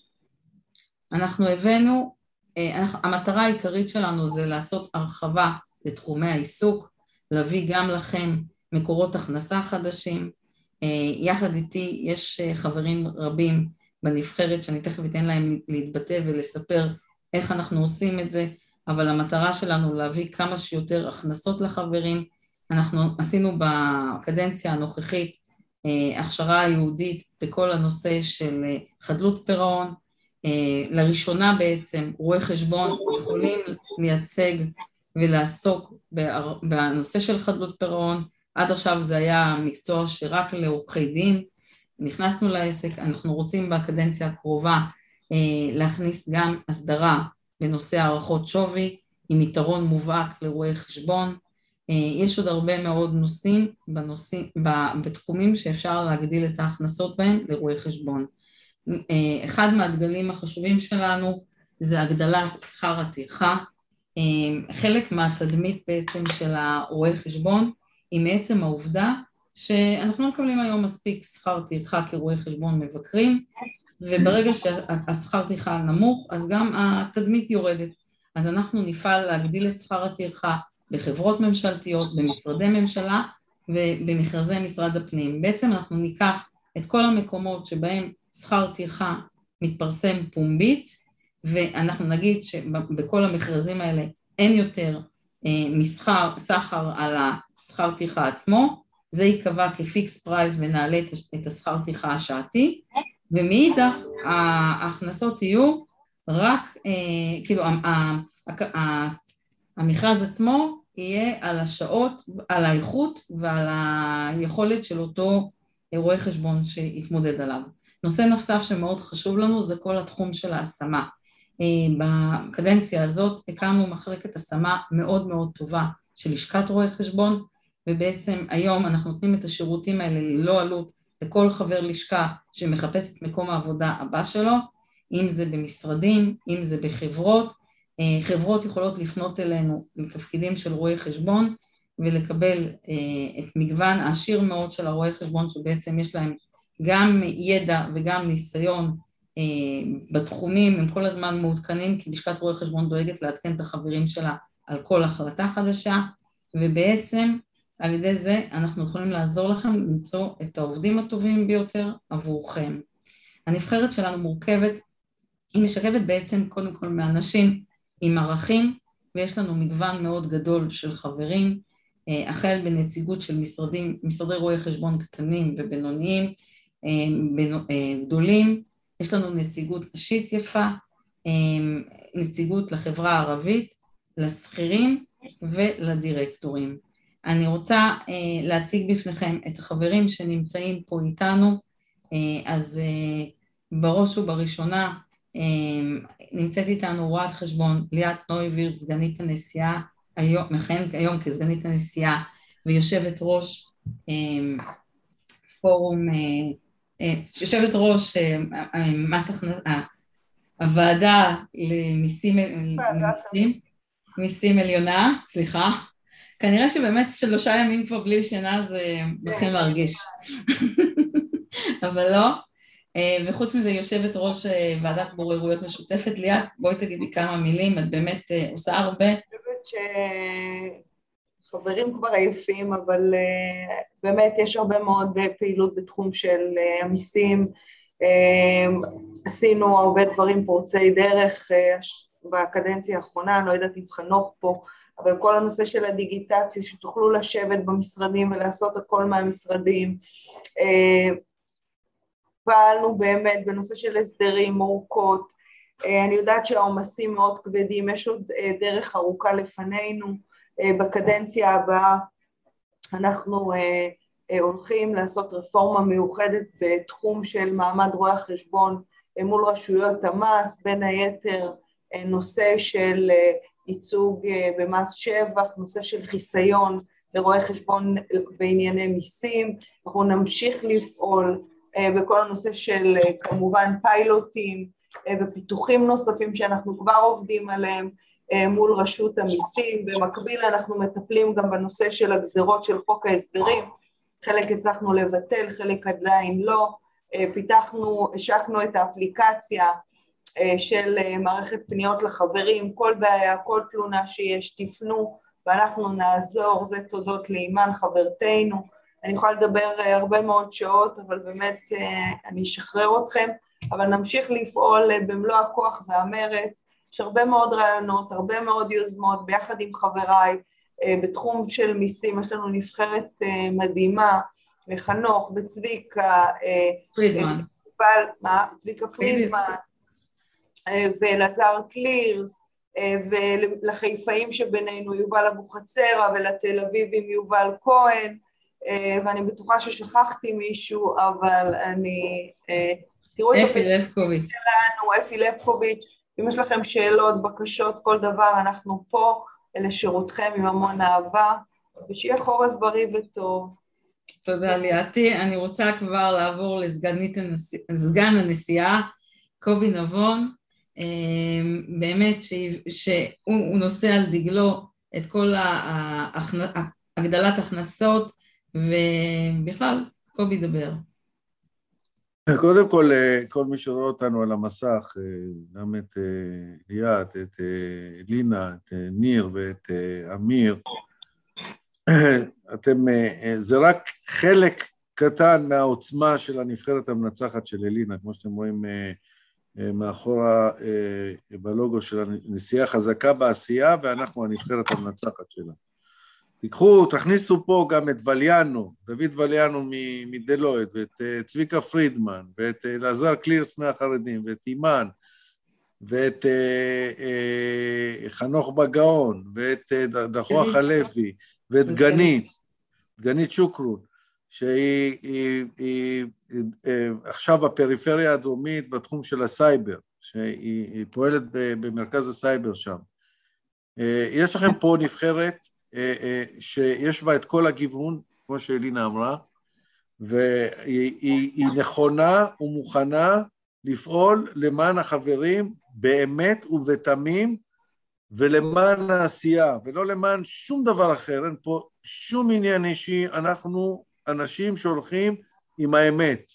אנחנו הבאנו, המטרה העיקרית שלנו זה לעשות הרחבה לתחומי העיסוק, להביא גם לכם מקורות הכנסה חדשים, יחד איתי יש חברים רבים בנבחרת שאני תכף אתן להם להתבטא ולספר איך אנחנו עושים את זה, אבל המטרה שלנו להביא כמה שיותר הכנסות לחברים, אנחנו עשינו בקדנציה הנוכחית הכשרה ייעודית בכל הנושא של חדלות פירעון, לראשונה בעצם רואי חשבון יכולים לייצג ולעסוק בנושא של חדלות פירעון, עד עכשיו זה היה מקצוע שרק לעורכי דין, נכנסנו לעסק, אנחנו רוצים בקדנציה הקרובה להכניס גם הסדרה בנושא הערכות שווי עם יתרון מובהק לרואי חשבון, יש עוד הרבה מאוד נושאים בנושאים, בתחומים שאפשר להגדיל את ההכנסות בהם לרואי חשבון. אחד מהדגלים החשובים שלנו זה הגדלת שכר הטרחה, חלק מהתדמית בעצם של הרואי חשבון היא מעצם העובדה שאנחנו לא מקבלים היום מספיק שכר טרחה כרואי חשבון מבקרים וברגע שהשכר טרחה נמוך אז גם התדמית יורדת אז אנחנו נפעל להגדיל את שכר הטרחה בחברות ממשלתיות, במשרדי ממשלה ובמכרזי משרד הפנים. בעצם אנחנו ניקח את כל המקומות שבהם שכר טרחה מתפרסם פומבית ואנחנו נגיד שבכל המכרזים האלה אין יותר מסחר, סחר על השכר טרחה עצמו, זה ייקבע כפיקס פרייס ונעלה את השכר טרחה השעתי, ומאידך ההכנסות יהיו רק, כאילו המכרז עצמו יהיה על השעות, על האיכות ועל היכולת של אותו רואה חשבון שיתמודד עליו. נושא נוסף שמאוד חשוב לנו זה כל התחום של ההשמה. בקדנציה הזאת הקמנו מחלקת השמה מאוד מאוד טובה של לשכת רואי חשבון ובעצם היום אנחנו נותנים את השירותים האלה ללא עלות לכל חבר לשכה שמחפש את מקום העבודה הבא שלו, אם זה במשרדים, אם זה בחברות, חברות יכולות לפנות אלינו לתפקידים של רואי חשבון ולקבל את מגוון העשיר מאוד של הרואי חשבון שבעצם יש להם גם ידע וגם ניסיון בתחומים, הם כל הזמן מעודכנים כי לשכת רואי חשבון דואגת לעדכן את החברים שלה על כל החלטה חדשה ובעצם על ידי זה אנחנו יכולים לעזור לכם למצוא את העובדים הטובים ביותר עבורכם. הנבחרת שלנו מורכבת, היא משקפת בעצם קודם כל מאנשים עם ערכים ויש לנו מגוון מאוד גדול של חברים, החל בנציגות של משרדים, משרדי רואי חשבון קטנים ובינוניים, גדולים, יש לנו נציגות נשית יפה, נציגות לחברה הערבית, לשכירים ולדירקטורים. אני רוצה להציג בפניכם את החברים שנמצאים פה איתנו, אז בראש ובראשונה נמצאת איתנו רואת חשבון ליאת נויבירט, סגנית הנשיאה, מכהנת היום כסגנית הנשיאה ויושבת ראש פורום יושבת ראש מס הכנסה, הוועדה למיסים מיסים עליונה, סליחה, כנראה שבאמת שלושה ימים כבר בלי שינה זה מתחיל להרגיש, אבל לא. אה, וחוץ מזה יושבת ראש אה, ועדת בוררויות משותפת. ליאת, בואי תגידי כמה מילים, את באמת אה, עושה הרבה. אני חושבת שחברים כבר עייפים, אבל באמת יש הרבה מאוד פעילות בתחום של המיסים. עשינו הרבה דברים פורצי דרך בקדנציה האחרונה, אני לא יודעת אם חנוך פה, אבל כל הנושא של הדיגיטציה, שתוכלו לשבת במשרדים ולעשות הכל מהמשרדים. פעלנו באמת בנושא של הסדרים, אורכות, אה, אני יודעת שהעומסים מאוד כבדים, יש עוד אה, דרך ארוכה לפנינו, אה, בקדנציה הבאה אנחנו הולכים לעשות רפורמה מיוחדת בתחום של מעמד רואי החשבון מול רשויות המס, בין היתר נושא של ייצוג במס שבח, נושא של חיסיון לרואי חשבון בענייני מיסים, אנחנו נמשיך לפעול אה, בכל הנושא של אה, כמובן פיילוטים אה, ופיתוחים נוספים שאנחנו כבר עובדים עליהם מול רשות המיסים. במקביל אנחנו מטפלים גם בנושא של הגזרות של חוק ההסדרים, חלק הצלחנו לבטל, חלק עדיין לא. פיתחנו, השקנו את האפליקציה של מערכת פניות לחברים, כל בעיה, כל תלונה שיש, תפנו ואנחנו נעזור, זה תודות לאימאן חברתנו. אני יכולה לדבר אה, הרבה מאוד שעות, אבל באמת אה, אני אשחרר אתכם, אבל נמשיך לפעול אה, במלוא הכוח והמרץ. יש הרבה מאוד רעיונות, הרבה מאוד יוזמות, ביחד עם חבריי, בתחום של מיסים, יש לנו נבחרת מדהימה, חנוך וצביקה, פרידמן, מה? צביקה פרידמן, ואלעזר קלירס, ולחיפאים שבינינו יובל אבוחצירא, ולתל אביבים יובל כהן, אה, ואני בטוחה ששכחתי מישהו, אבל אני... אה, תראו את לבקוביץ'. שלנו, אפי לבקוביץ', אם יש לכם שאלות, בקשות, כל דבר, אנחנו פה לשירותכם עם המון אהבה, ושיהיה חורף בריא וטוב. תודה ליאתי. אני רוצה כבר לעבור לסגן הנשיאה, קובי נבון, אה, באמת שהוא נושא על דגלו את כל הגדלת הכנסות ובכלל, קובי דבר. קודם כל, אה, כל מי שרואה אותנו על המסך, אה, גם את אה, ליאת, את לינה, את ניר ואת אמיר, אתם, זה רק חלק קטן מהעוצמה של הנבחרת המנצחת של אלינה, כמו שאתם רואים מאחורה בלוגו של הנשיאה חזקה בעשייה, ואנחנו הנבחרת המנצחת שלה. תיקחו, תכניסו פה גם את וליאנו, דוד וליאנו מדלויד, ואת אה, צביקה פרידמן, ואת אה, אלעזר קלירס מהחרדים, ואת אימן, ואת אה, אה, חנוך בגאון, ואת אה, דחוח הלוי, ואת גנית, גנית שוקרון, שהיא היא, היא, היא, עכשיו בפריפריה הדרומית בתחום של הסייבר, שהיא פועלת במרכז הסייבר שם. יש לכם פה נבחרת שיש בה את כל הגיוון, כמו שאלינה אמרה, והיא נכונה ומוכנה לפעול למען החברים באמת ובתמים ולמען העשייה, ולא למען שום דבר אחר, אין פה שום עניין אישי, אנחנו אנשים שהולכים עם האמת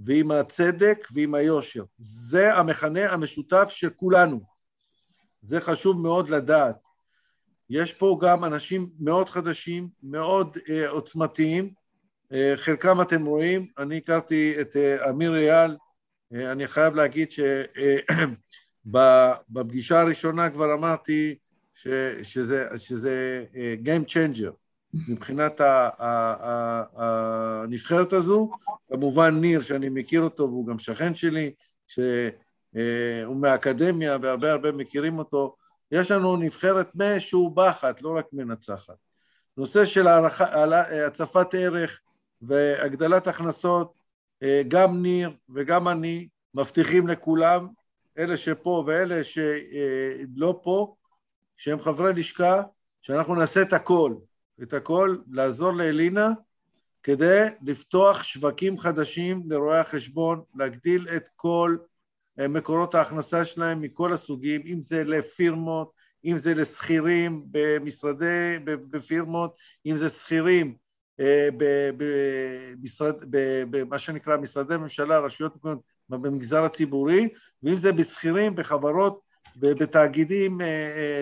ועם הצדק ועם היושר. זה המכנה המשותף של כולנו. זה חשוב מאוד לדעת. יש פה גם אנשים מאוד חדשים, מאוד uh, עוצמתיים, uh, חלקם אתם רואים, אני הכרתי את uh, אמיר אייל, uh, אני חייב להגיד שבפגישה הראשונה כבר אמרתי ש, שזה, שזה uh, Game Changer. מבחינת הנבחרת הזו, כמובן ניר שאני מכיר אותו והוא גם שכן שלי, שהוא מהאקדמיה והרבה הרבה מכירים אותו, יש לנו נבחרת משובחת, לא רק מנצחת. נושא של הצפת ערך והגדלת הכנסות, אה, גם ניר וגם אני מבטיחים לכולם, אלה שפה ואלה שלא פה, שהם חברי לשכה, שאנחנו נעשה את הכל, את הכל, לעזור לאלינה כדי לפתוח שווקים חדשים לרואי החשבון, להגדיל את כל אה, מקורות ההכנסה שלהם מכל הסוגים, אם זה לפירמות, אם זה לשכירים במשרדי, בפירמות, אם זה שכירים אה, במה שנקרא משרדי ממשלה, רשויות מקומיות, במגזר הציבורי, ואם זה בשכירים בחברות, בתאגידים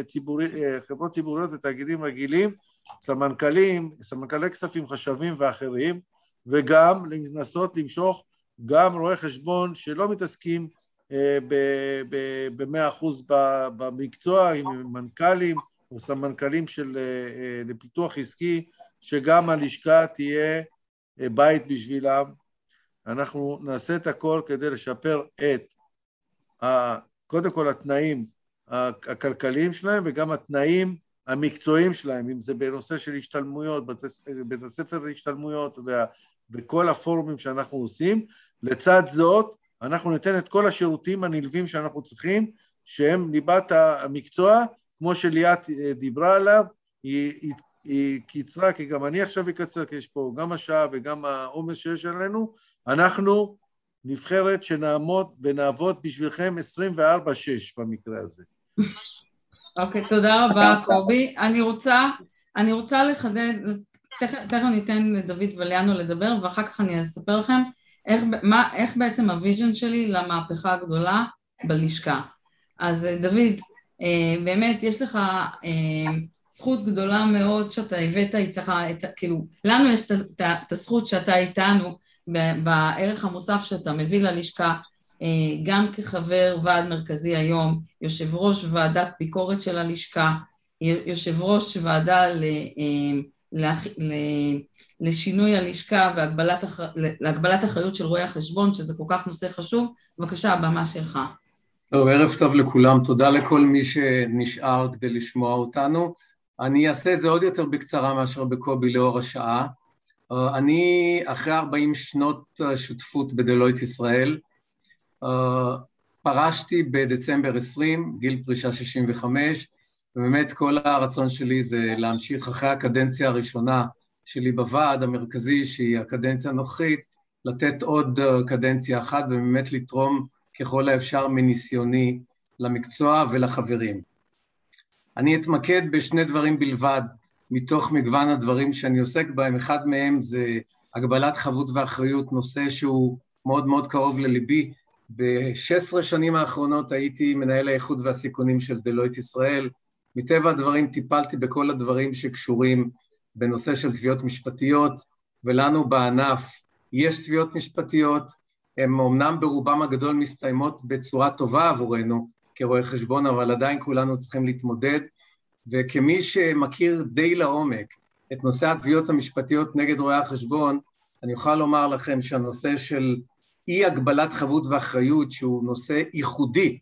ציבורי, חברות ציבוריות ותאגידים רגילים, סמנכ"לים, סמנכ"לי כספים, חשבים ואחרים, וגם לנסות למשוך גם רואי חשבון שלא מתעסקים במאה אחוז במקצוע, עם מנכ"לים או סמנכ"לים של לפיתוח עסקי, שגם הלשכה תהיה בית בשבילם. אנחנו נעשה את הכל כדי לשפר את, קודם כל התנאים הכלכליים שלהם וגם התנאים המקצועיים שלהם, אם זה בנושא של השתלמויות, בית הספר להשתלמויות וכל הפורומים שאנחנו עושים. לצד זאת, אנחנו ניתן את כל השירותים הנלווים שאנחנו צריכים, שהם ליבת המקצוע, כמו שליאת דיברה עליו, היא, היא, היא קיצרה, כי גם אני עכשיו אקצר, כי יש פה גם השעה וגם העומס שיש עלינו. אנחנו נבחרת שנעמוד ונעבוד בשבילכם 24-6 במקרה הזה. אוקיי, okay, תודה רבה, קובי. אני רוצה, אני רוצה לחדד, תכף ניתן לדוד וליאנו לדבר, ואחר כך אני אספר לכם איך, מה, איך בעצם ה vision שלי למהפכה הגדולה בלשכה. אז דוד, באמת יש לך זכות גדולה מאוד שאתה הבאת איתך, את, כאילו, לנו יש את הזכות שאתה איתנו בערך המוסף שאתה מביא ללשכה, גם כחבר ועד מרכזי היום, יושב ראש ועדת ביקורת של הלשכה, יושב ראש ועדה ל, ל, ל, לשינוי הלשכה ולהגבלת אחריות של רואי החשבון, שזה כל כך נושא חשוב. בבקשה, הבמה שלך. טוב, ערב טוב לכולם, תודה לכל מי שנשאר כדי לשמוע אותנו. אני אעשה את זה עוד יותר בקצרה מאשר בקובי לאור השעה. אני אחרי 40 שנות שותפות בדלויט ישראל, פרשתי בדצמבר 20, גיל פרישה 65, ובאמת כל הרצון שלי זה להמשיך אחרי הקדנציה הראשונה שלי בוועד המרכזי, שהיא הקדנציה הנוכחית, לתת עוד קדנציה אחת ובאמת לתרום ככל האפשר מניסיוני למקצוע ולחברים. אני אתמקד בשני דברים בלבד מתוך מגוון הדברים שאני עוסק בהם, אחד מהם זה הגבלת חבות ואחריות, נושא שהוא מאוד מאוד קרוב לליבי. ב-16 שנים האחרונות הייתי מנהל האיחוד והסיכונים של דלויט ישראל. מטבע הדברים טיפלתי בכל הדברים שקשורים בנושא של תביעות משפטיות, ולנו בענף יש תביעות משפטיות, הן אמנם ברובם הגדול מסתיימות בצורה טובה עבורנו כרואי חשבון, אבל עדיין כולנו צריכים להתמודד, וכמי שמכיר די לעומק את נושא התביעות המשפטיות נגד רואי החשבון, אני אוכל לומר לכם שהנושא של אי הגבלת חבות ואחריות, שהוא נושא ייחודי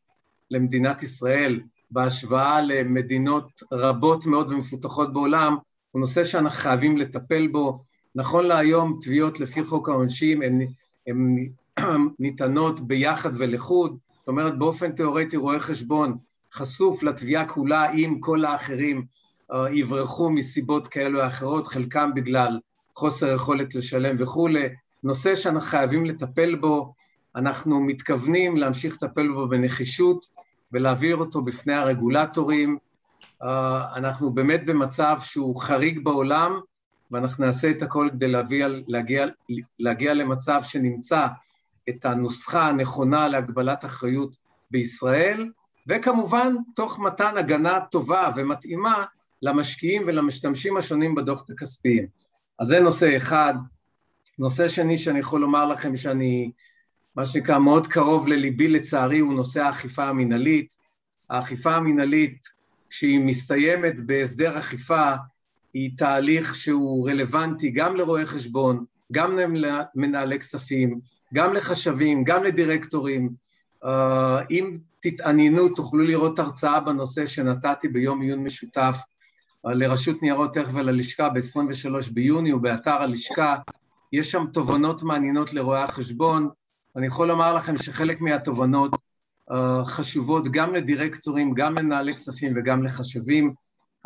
למדינת ישראל בהשוואה למדינות רבות מאוד ומפותחות בעולם, הוא נושא שאנחנו חייבים לטפל בו. נכון להיום תביעות לפי חוק העונשין הן ניתנות ביחד ולחוד, זאת אומרת באופן תיאורטי רואה חשבון חשוף לתביעה כולה אם כל האחרים uh, יברחו מסיבות כאלו או אחרות, חלקם בגלל חוסר יכולת לשלם וכולי, נושא שאנחנו חייבים לטפל בו, אנחנו מתכוונים להמשיך לטפל בו בנחישות ולהעביר אותו בפני הרגולטורים, uh, אנחנו באמת במצב שהוא חריג בעולם ואנחנו נעשה את הכל כדי להגיע, להגיע, להגיע למצב שנמצא את הנוסחה הנכונה להגבלת אחריות בישראל, וכמובן תוך מתן הגנה טובה ומתאימה למשקיעים ולמשתמשים השונים בדוחות הכספיים. אז זה נושא אחד. נושא שני שאני יכול לומר לכם שאני, מה שנקרא, מאוד קרוב לליבי לצערי, הוא נושא האכיפה המינהלית. האכיפה המינהלית, כשהיא מסתיימת בהסדר אכיפה, היא תהליך שהוא רלוונטי גם לרואי חשבון, גם למנהלי כספים, גם לחשבים, גם לדירקטורים. אם תתעניינו, תוכלו לראות הרצאה בנושא שנתתי ביום עיון משותף לרשות ניירות ערך וללשכה ב-23 ביוני, ובאתר הלשכה יש שם תובנות מעניינות לרואי החשבון. אני יכול לומר לכם שחלק מהתובנות חשובות גם לדירקטורים, גם למנהלי כספים וגם לחשבים.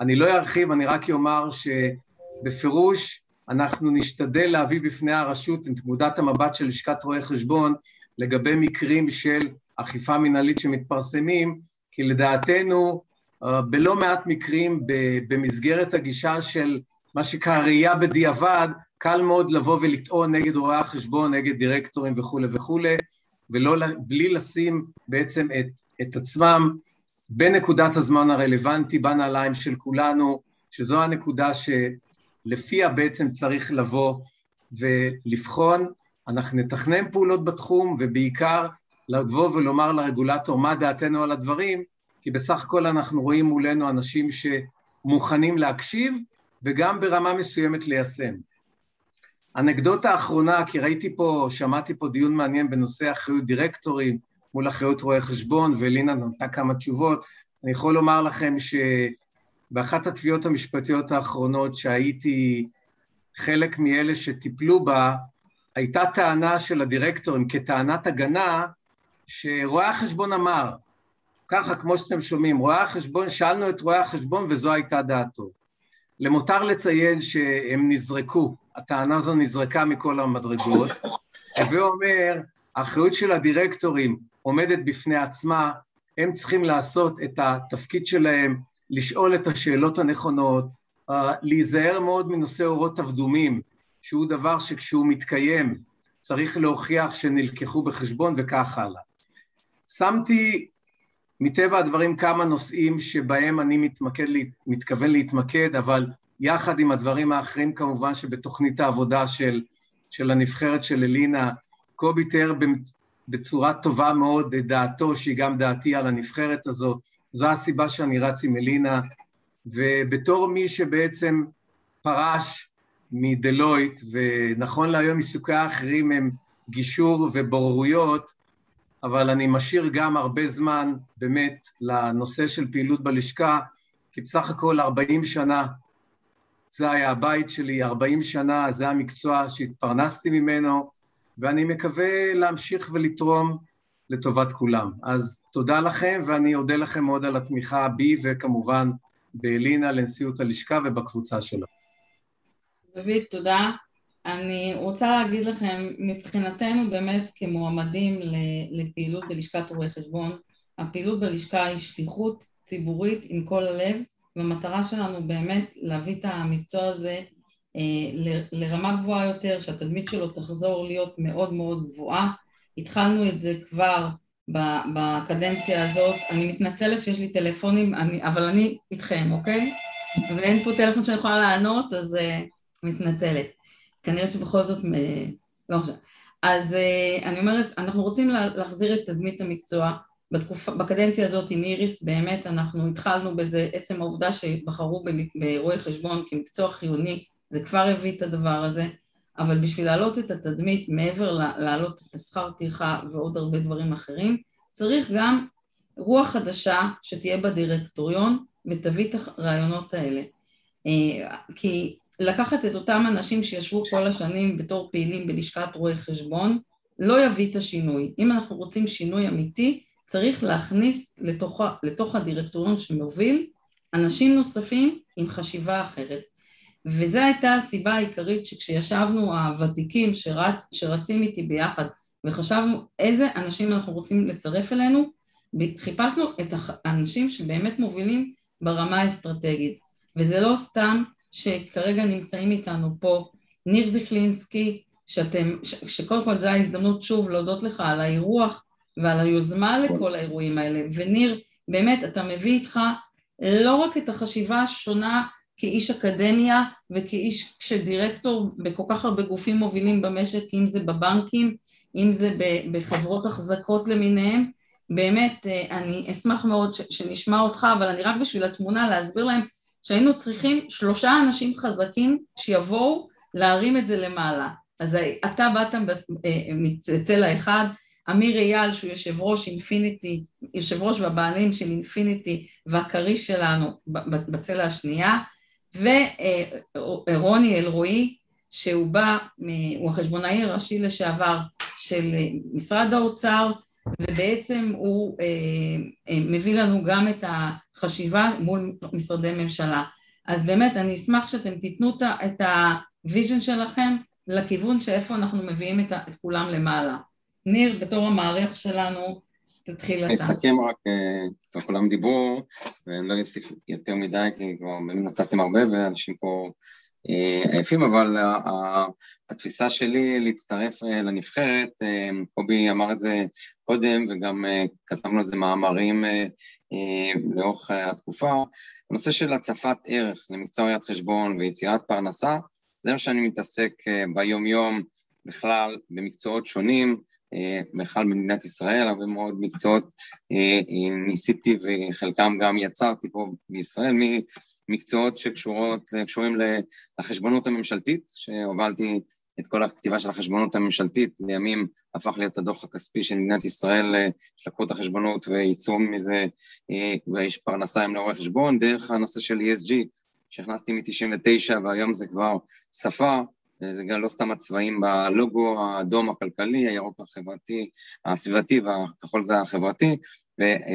אני לא ארחיב, אני רק אומר שבפירוש אנחנו נשתדל להביא בפני הרשות את נקודת המבט של לשכת רואי חשבון לגבי מקרים של אכיפה מנהלית שמתפרסמים, כי לדעתנו בלא מעט מקרים במסגרת הגישה של מה שנקרא ראייה בדיעבד, קל מאוד לבוא ולטעון נגד רואי החשבון, נגד דירקטורים וכולי וכולי, ובלי לשים בעצם את, את עצמם בנקודת הזמן הרלוונטי, בנעליים של כולנו, שזו הנקודה שלפיה בעצם צריך לבוא ולבחון. אנחנו נתכנן פעולות בתחום, ובעיקר לבוא ולומר לרגולטור מה דעתנו על הדברים, כי בסך הכל אנחנו רואים מולנו אנשים שמוכנים להקשיב, וגם ברמה מסוימת ליישם. אנקדוטה אחרונה, כי ראיתי פה, שמעתי פה דיון מעניין בנושא אחריות דירקטורים מול אחריות רואי חשבון, ולינה נתנה כמה תשובות. אני יכול לומר לכם שבאחת התביעות המשפטיות האחרונות שהייתי חלק מאלה שטיפלו בה, הייתה טענה של הדירקטורים כטענת הגנה, שרואי החשבון אמר, ככה כמו שאתם שומעים, רואי החשבון, שאלנו את רואי החשבון וזו הייתה דעתו. למותר לציין שהם נזרקו, הטענה הזו נזרקה מכל המדרגות, הווה אומר, האחריות של הדירקטורים עומדת בפני עצמה, הם צריכים לעשות את התפקיד שלהם, לשאול את השאלות הנכונות, להיזהר מאוד מנושא אורות אבדומים, שהוא דבר שכשהוא מתקיים צריך להוכיח שנלקחו בחשבון וכך הלאה. שמתי מטבע הדברים כמה נושאים שבהם אני מתמקד, מתכוון להתמקד, אבל יחד עם הדברים האחרים כמובן שבתוכנית העבודה של, של הנבחרת של אלינה, קובי תיאר בצורה טובה מאוד את דעתו, שהיא גם דעתי על הנבחרת הזאת, זו הסיבה שאני רץ עם אלינה, ובתור מי שבעצם פרש מדלויט, ונכון להיום עיסוקי האחרים הם גישור ובוררויות, אבל אני משאיר גם הרבה זמן באמת לנושא של פעילות בלשכה, כי בסך הכל 40 שנה זה היה הבית שלי, 40 שנה, זה המקצוע שהתפרנסתי ממנו, ואני מקווה להמשיך ולתרום לטובת כולם. אז תודה לכם, ואני אודה לכם מאוד על התמיכה בי, וכמובן באלינה, לנשיאות הלשכה ובקבוצה שלה. דוד, תודה. אני רוצה להגיד לכם, מבחינתנו באמת כמועמדים לפעילות בלשכת רואי חשבון, הפעילות בלשכה היא שליחות ציבורית עם כל הלב, והמטרה שלנו באמת להביא את המקצוע הזה אה, לרמה גבוהה יותר, שהתדמית שלו תחזור להיות מאוד מאוד גבוהה. התחלנו את זה כבר בקדנציה הזאת. אני מתנצלת שיש לי טלפונים, אני, אבל אני איתכם, אוקיי? ואין פה טלפון שאני יכולה לענות, אז uh, מתנצלת. כנראה שבכל זאת, אה, לא חושב. אז uh, אני אומרת, אנחנו רוצים להחזיר את תדמית המקצוע. בתקופ... בקדנציה הזאת עם איריס באמת אנחנו התחלנו בזה, עצם העובדה שבחרו ברואי חשבון כמקצוע חיוני, זה כבר הביא את הדבר הזה, אבל בשביל להעלות את התדמית מעבר להעלות את השכר טרחה ועוד הרבה דברים אחרים, צריך גם רוח חדשה שתהיה בדירקטוריון ותביא את הרעיונות האלה. אה, כי לקחת את אותם אנשים שישבו כל השנים בתור פעילים בלשכת רואי חשבון, לא יביא את השינוי. אם אנחנו רוצים שינוי אמיתי, צריך להכניס לתוך, לתוך הדירקטוריון שמוביל אנשים נוספים עם חשיבה אחרת. וזו הייתה הסיבה העיקרית שכשישבנו הוותיקים שרצ, שרצים איתי ביחד וחשבנו איזה אנשים אנחנו רוצים לצרף אלינו, חיפשנו את האנשים שבאמת מובילים ברמה האסטרטגית. וזה לא סתם שכרגע נמצאים איתנו פה ניר זיכלינסקי, שאתם, ש, שקודם כל זו ההזדמנות שוב להודות לך על האירוח ועל היוזמה לכל האירועים האלה. וניר, באמת, אתה מביא איתך לא רק את החשיבה השונה כאיש אקדמיה וכאיש כשדירקטור בכל כך הרבה גופים מובילים במשק, אם זה בבנקים, אם זה בחברות החזקות למיניהם, באמת אה, אני אשמח מאוד שנשמע אותך, אבל אני רק בשביל התמונה להסביר להם שהיינו צריכים שלושה אנשים חזקים שיבואו להרים את זה למעלה. אז אתה באת מצל האחד, אמיר אייל שהוא יושב ראש אינפיניטי, יושב ראש והבעלים של אינפיניטי והכריש שלנו בצלע השנייה, ורוני אלרועי שהוא בא, הוא החשבונאי הראשי לשעבר של משרד האוצר ובעצם הוא אה, אה, מביא לנו גם את החשיבה מול משרדי ממשלה. אז באמת אני אשמח שאתם תיתנו את ה vision שלכם לכיוון שאיפה אנחנו מביאים את, כולם למעלה. ניר, בתור המעריך שלנו, תתחיל אתה. אסכם רק, כבר כולם דיברו, ואני לא אוסיף יותר מדי, כי כבר נתתם הרבה, ואנשים פה עייפים, אבל התפיסה שלי להצטרף לנבחרת, קובי אמר את זה קודם וגם כתבנו על זה מאמרים לאורך התקופה, הנושא של הצפת ערך למקצוע ראיית חשבון ויצירת פרנסה, זה מה שאני מתעסק ביום-יום בכלל במקצועות שונים, בכלל במדינת ישראל, הרבה מאוד מקצועות ניסיתי וחלקם גם יצרתי פה בישראל, מקצועות שקשורים לחשבונות הממשלתית, שהובלתי את כל הכתיבה של החשבונות הממשלתית, לימים הפך להיות הדוח הכספי של מדינת ישראל, שלקחו את החשבונות וייצרו מזה, ויש פרנסה עם לעורך חשבון, דרך הנושא של ESG, שהכנסתי מ-99 והיום זה כבר שפה, זה גם לא סתם הצבעים בלוגו, האדום הכלכלי, הירוק החברתי, הסביבתי והכחול זה החברתי,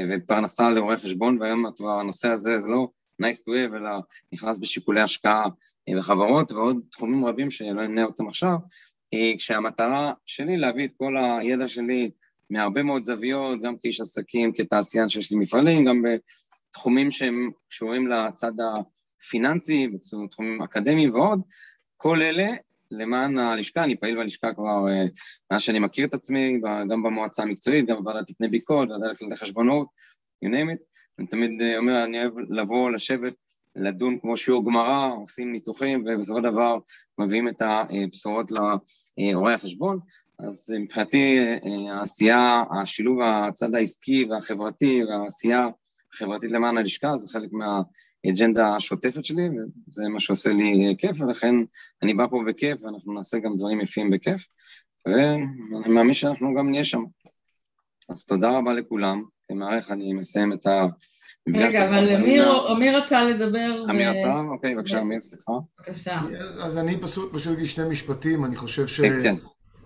ופרנסה לעורך חשבון, והיום הנושא הזה זה לא nice to have, אלא נכנס בשיקולי השקעה בחברות ועוד תחומים רבים שלא אמנה אותם עכשיו, כשהמטרה שלי להביא את כל הידע שלי מהרבה מאוד זוויות, גם כאיש עסקים, כתעשיין שיש לי מפעלים, גם בתחומים שהם קשורים לצד הפיננסי, בתחומים אקדמיים ועוד, כל אלה למען הלשכה, אני פעיל בלשכה כבר מאז שאני מכיר את עצמי, גם במועצה המקצועית, גם בוועדת תקני ביקורת, ועדת כללי חשבונות, you name it. אני תמיד אומר, אני אוהב לבוא, לשבת, לדון כמו שיעור גמרא, עושים ניתוחים, ובסופו של דבר מביאים את הבשורות לרואי החשבון. אז מבחינתי העשייה, השילוב הצד העסקי והחברתי והעשייה החברתית למען הלשכה זה חלק מהאג'נדה השוטפת שלי, וזה מה שעושה לי כיף, ולכן אני בא פה בכיף, ואנחנו נעשה גם דברים יפים בכיף, ואני מאמין שאנחנו גם נהיה שם. אז תודה רבה לכולם. כמעריך אני מסיים את ה... רגע, אבל אמיר רצה לדבר. אמיר רצה? אוקיי, בבקשה, אמיר, סליחה. בבקשה. אז אני פשוט אגיד שני משפטים, אני חושב ש... כן.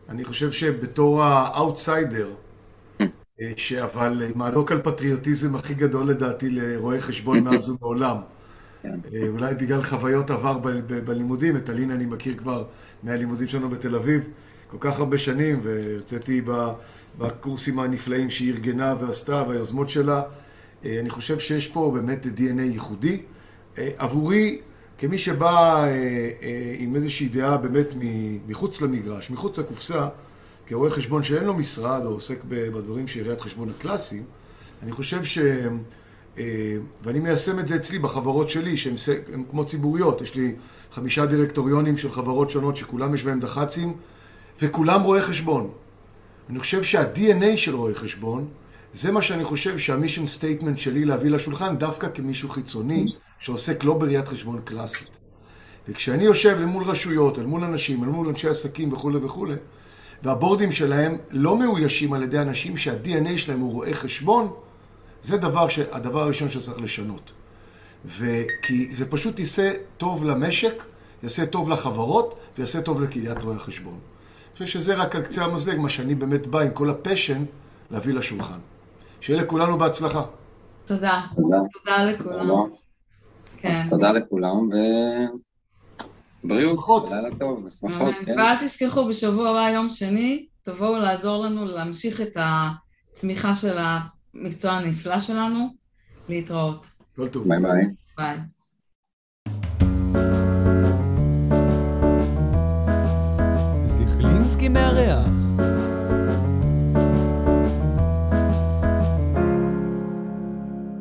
אני חושב שבתור האאוטסיידר, אבל עם הלוקל פטריוטיזם הכי גדול לדעתי לרואי חשבון מאז ומעולם. אולי בגלל חוויות עבר בלימודים, את אלינה אני מכיר כבר מהלימודים שלנו בתל אביב כל כך הרבה שנים, והרציתי בקורסים הנפלאים שהיא ארגנה ועשתה והיוזמות שלה. אני חושב שיש פה באמת DNA ייחודי. עבורי, כמי שבא עם איזושהי דעה באמת מחוץ למגרש, מחוץ לקופסה, כרואה חשבון שאין לו משרד או עוסק בדברים של ראיית חשבון הקלאסיים, אני חושב ש... ואני מיישם את זה אצלי בחברות שלי, שהן כמו ציבוריות. יש לי חמישה דירקטוריונים של חברות שונות שכולם יש בהם דח"צים, וכולם רואי חשבון. אני חושב שה-DNA של רואי חשבון, זה מה שאני חושב שה mission statement שלי להביא לשולחן, דווקא כמישהו חיצוני שעוסק לא בראיית חשבון קלאסית. וכשאני יושב אל מול רשויות, אל מול אנשים, אל מול אנשי עסקים וכולי וכולי, והבורדים שלהם לא מאוישים על ידי אנשים שה-DNA שלהם הוא רואי חשבון, זה דבר ש... הדבר הראשון שצריך לשנות. וכי זה פשוט יעשה טוב למשק, יעשה טוב לחברות ויעשה טוב לקהיליית רואי החשבון. אני חושב שזה רק על קצה המזלג, מה שאני באמת בא עם כל הפשן להביא לשולחן. שיהיה לכולנו בהצלחה. תודה. תודה לכולם. כן. אז תודה לכולם, ובריאות, לילה טוב, ושמחות, כן. ואל תשכחו, בשבוע הבא, יום שני, תבואו לעזור לנו להמשיך את הצמיחה של המקצוע הנפלא שלנו. להתראות. כל טוב. ביי ביי. ביי. זיכלינסקי מארח